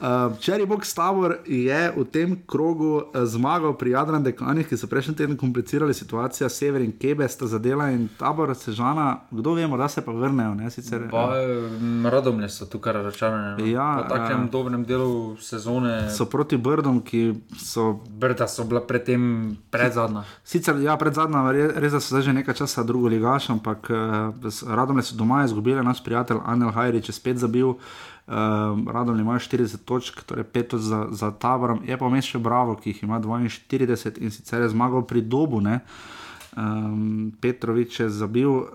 Uh, Cherry Box Tower je v tem krogu uh, zmagal pri Jadran Dekanih, ki so prejšnji teden komplicirali situacijo, Sever in Kebe sta zadela in tabor Sežana, kdo vemo, da se pa vrnejo. Ne, sicer, Pa, eh, Radomlje so tukaj razočarane. no. Ja, po takem ja. dobrem delu sezone. so proti Brdom, ki so Brda so bila predtem predzadnja. Sicer, ja, pred zadnja, re- res da so zdaj že nekaj časa drugo ligaš, ampak uh, Radom so doma izgubili, naš prijatelj Anel Hajrič je spet zabil. Uh, Radom ima 40 točk, torej 5 točk za, za taborom, je pa vmes še Bravo, ki jih ima 42 in sicer je zmagal pri dobu. Ne? Um, Petrovič je zabil, uh,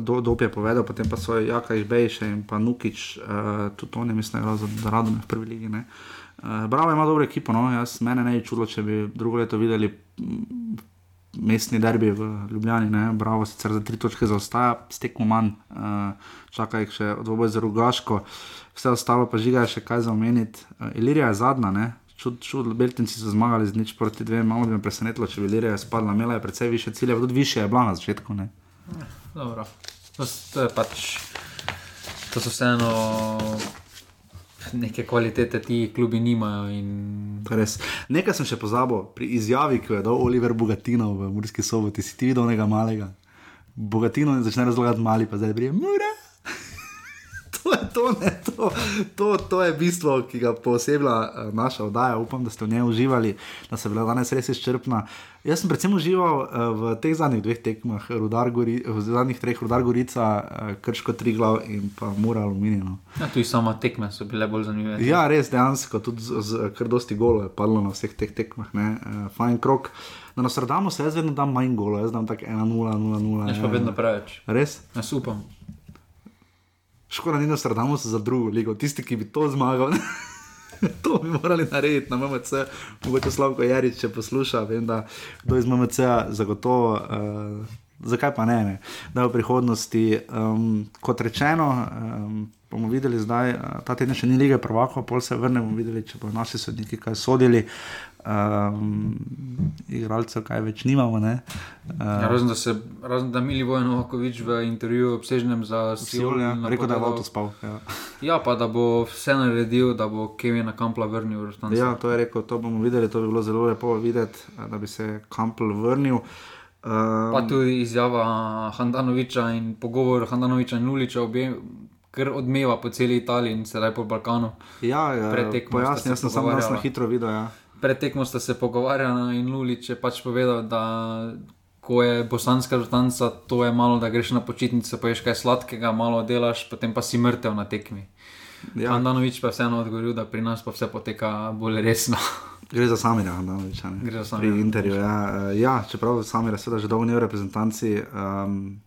do, dob je povedal, potem pa so Jaka Išbejše in pa Nukič, uh, tudi oni mislim, da radom v prvi ligi. ne. Uh, Bravo ima dobro ekipo, no? jaz mene ne bi čulo, če bi drugo leto videli mm, mestni derbi v Ljubljani, ne? Bravo sicer za tri točke zaostaja, stekmo manj, uh, čaka jih še dvoboj za Rugaško, vse ostalo pa žiga še kaj za omeniti. Uh, Ilirija je zadnja, ne? Čud, čud, Beltinci so zmagali z nič proti dvema, malo bi me presenetilo, če bi Ilirija spadla, imela je precej više cilje, tudi više je bila na začetku. Ne? Dobro. To, to je pač. To so vseeno neke kvalitete, ti klubi nimajo. In... Res. Nekaj sem še pozabil pri izjavi, ki jo je dal Oliver Bogatino v Murski soboti. Si ti videl nekega malega? Bogatino začne razlagati mali, pa zdaj brije. Mura! To je to, ne, to, to, to je bistvo, ki ga posebej naša oddaja. Upam, da ste v njej uživali, da se je bila danes res izčrpna. Jaz sem predvsem užival uh, v teh zadnjih dveh tekmah, Gori, v zadnjih treh, Rudar Gorica, uh, Krško Triglav in pa Mura Aluminij. No. Ja, tudi sama tekme so bile bolj zanimive. Ja, res dejansko, tudi z, z kar dosti golo je padlo na vseh teh tekmah. Uh, fajn krok. Na Nostradamu se jaz vedno dam manj golo, jaz dam tako 1-0, 0-0. Jaz pa vedno preveč. Res? Jaz upam. Škoda ni Nostradamu za drugo ligo, tisti, ki bi to zmagal. To bi morali narediti na MMC, mogoče Slavko Jarič, če posluša, vem, da kdo iz MMC-a zagotovo. Uh, zakaj pa ne, ne? da v prihodnosti, um, kot rečeno, um, bomo videli zdaj, uh, ta teden še ni lige prvako, pol se vrnemo, videli, če bodo naši sodniki kaj sodili. Um, igralcev kaj več nimamo. ne. Ja, razen, da se, razen da Mili Vojen Novakovič v intervjuju obsežnem za Sijol, ja, rekel, da je v avtu spal. Ja. Ja, pa da bo vse naredil, da bo Kevina Kampla vrnil v Rostanco. Ja, to je rekel, to bomo videli, to bi bilo zelo lepo videti, eh, da bi se Kampel vrnil. Um, Pa tudi izjava Handanoviča in pogovor Handanoviča in Luliča, obe, kar odmeva po celi Italiji in sedaj po Balkanu. ja, ja, pojasni, jaz sem samo danes na hitro videl. Ja. Pred tekmo sta se pogovarjala in Lulič je pač povedal, da ko je bosanska žrtanca, to je malo, da greš na počitnice, poješ kaj sladkega, malo delaš, potem pa si mrtev na tekmi. Ja. Handanovič pa je vseeno odgovoril, da pri nas pa vse poteka bolj resno. Gre za Samirja, Handanoviča. ne. Gre za Pri Samirja intervjuju. Ja, Eh, ja, čeprav Samir je seveda že dolgo ne v reprezentanci. Um,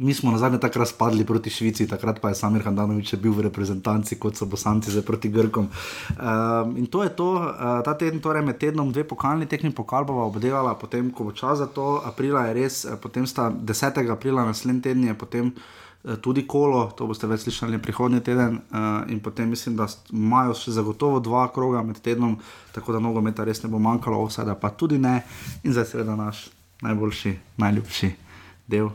Mi smo na zadnje takrat razpadli proti Švici, takrat pa je Samir Handanovič bil v reprezentanci, kot so Bosanci zdaj proti Grkom. Um, in to je to, uh, ta teden, torej med tednom, dve pokalni tekmi pokal bova obdelala, potem, ko bo čas za to, aprila je res, eh, potem sta 10. aprila naslednji teden je potem eh, tudi kolo, to boste več slišali prihodnji teden, uh, in potem mislim, da imajo še zagotovo dva kroga med tednom, tako da nogometa res ne bo manjkalo, vsada pa tudi ne, in zdaj seveda naš najboljši, najljubši del.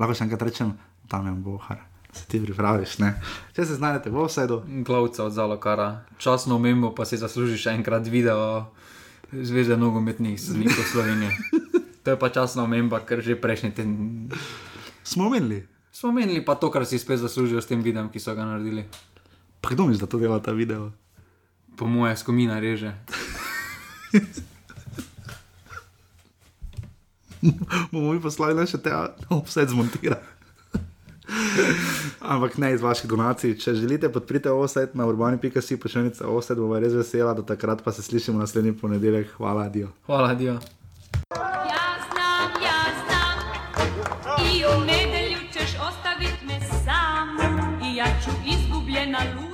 Lahko še enkrat rečem, tam je bohar. Se ti pripraviš, ne? Če se znajdete v vsedu, Glavca od Zalokara, časno omembo pa si zaslužiš še enkrat video Zveze nogometnih sodnikov Slovenije. To je pa časna omemba, ker že prejšnji teden smo omenili. Smo menili, pa to, kar si spet zaslužijo s tem videom, ki so ga naredili. Pa kdo misli, da to dela ta video? Po moje skomina reže. bomo mi poslali le še te vse zmontirati. Ampak ne iz vaših donacij. Če želite podprite offset na urbani.si, pošiljnica offset, bomo res vesela, do takrat pa se slišimo naslednji ponedeljek. Hvala, Dio. Hvala, Dio. Ja znam, ja znam I u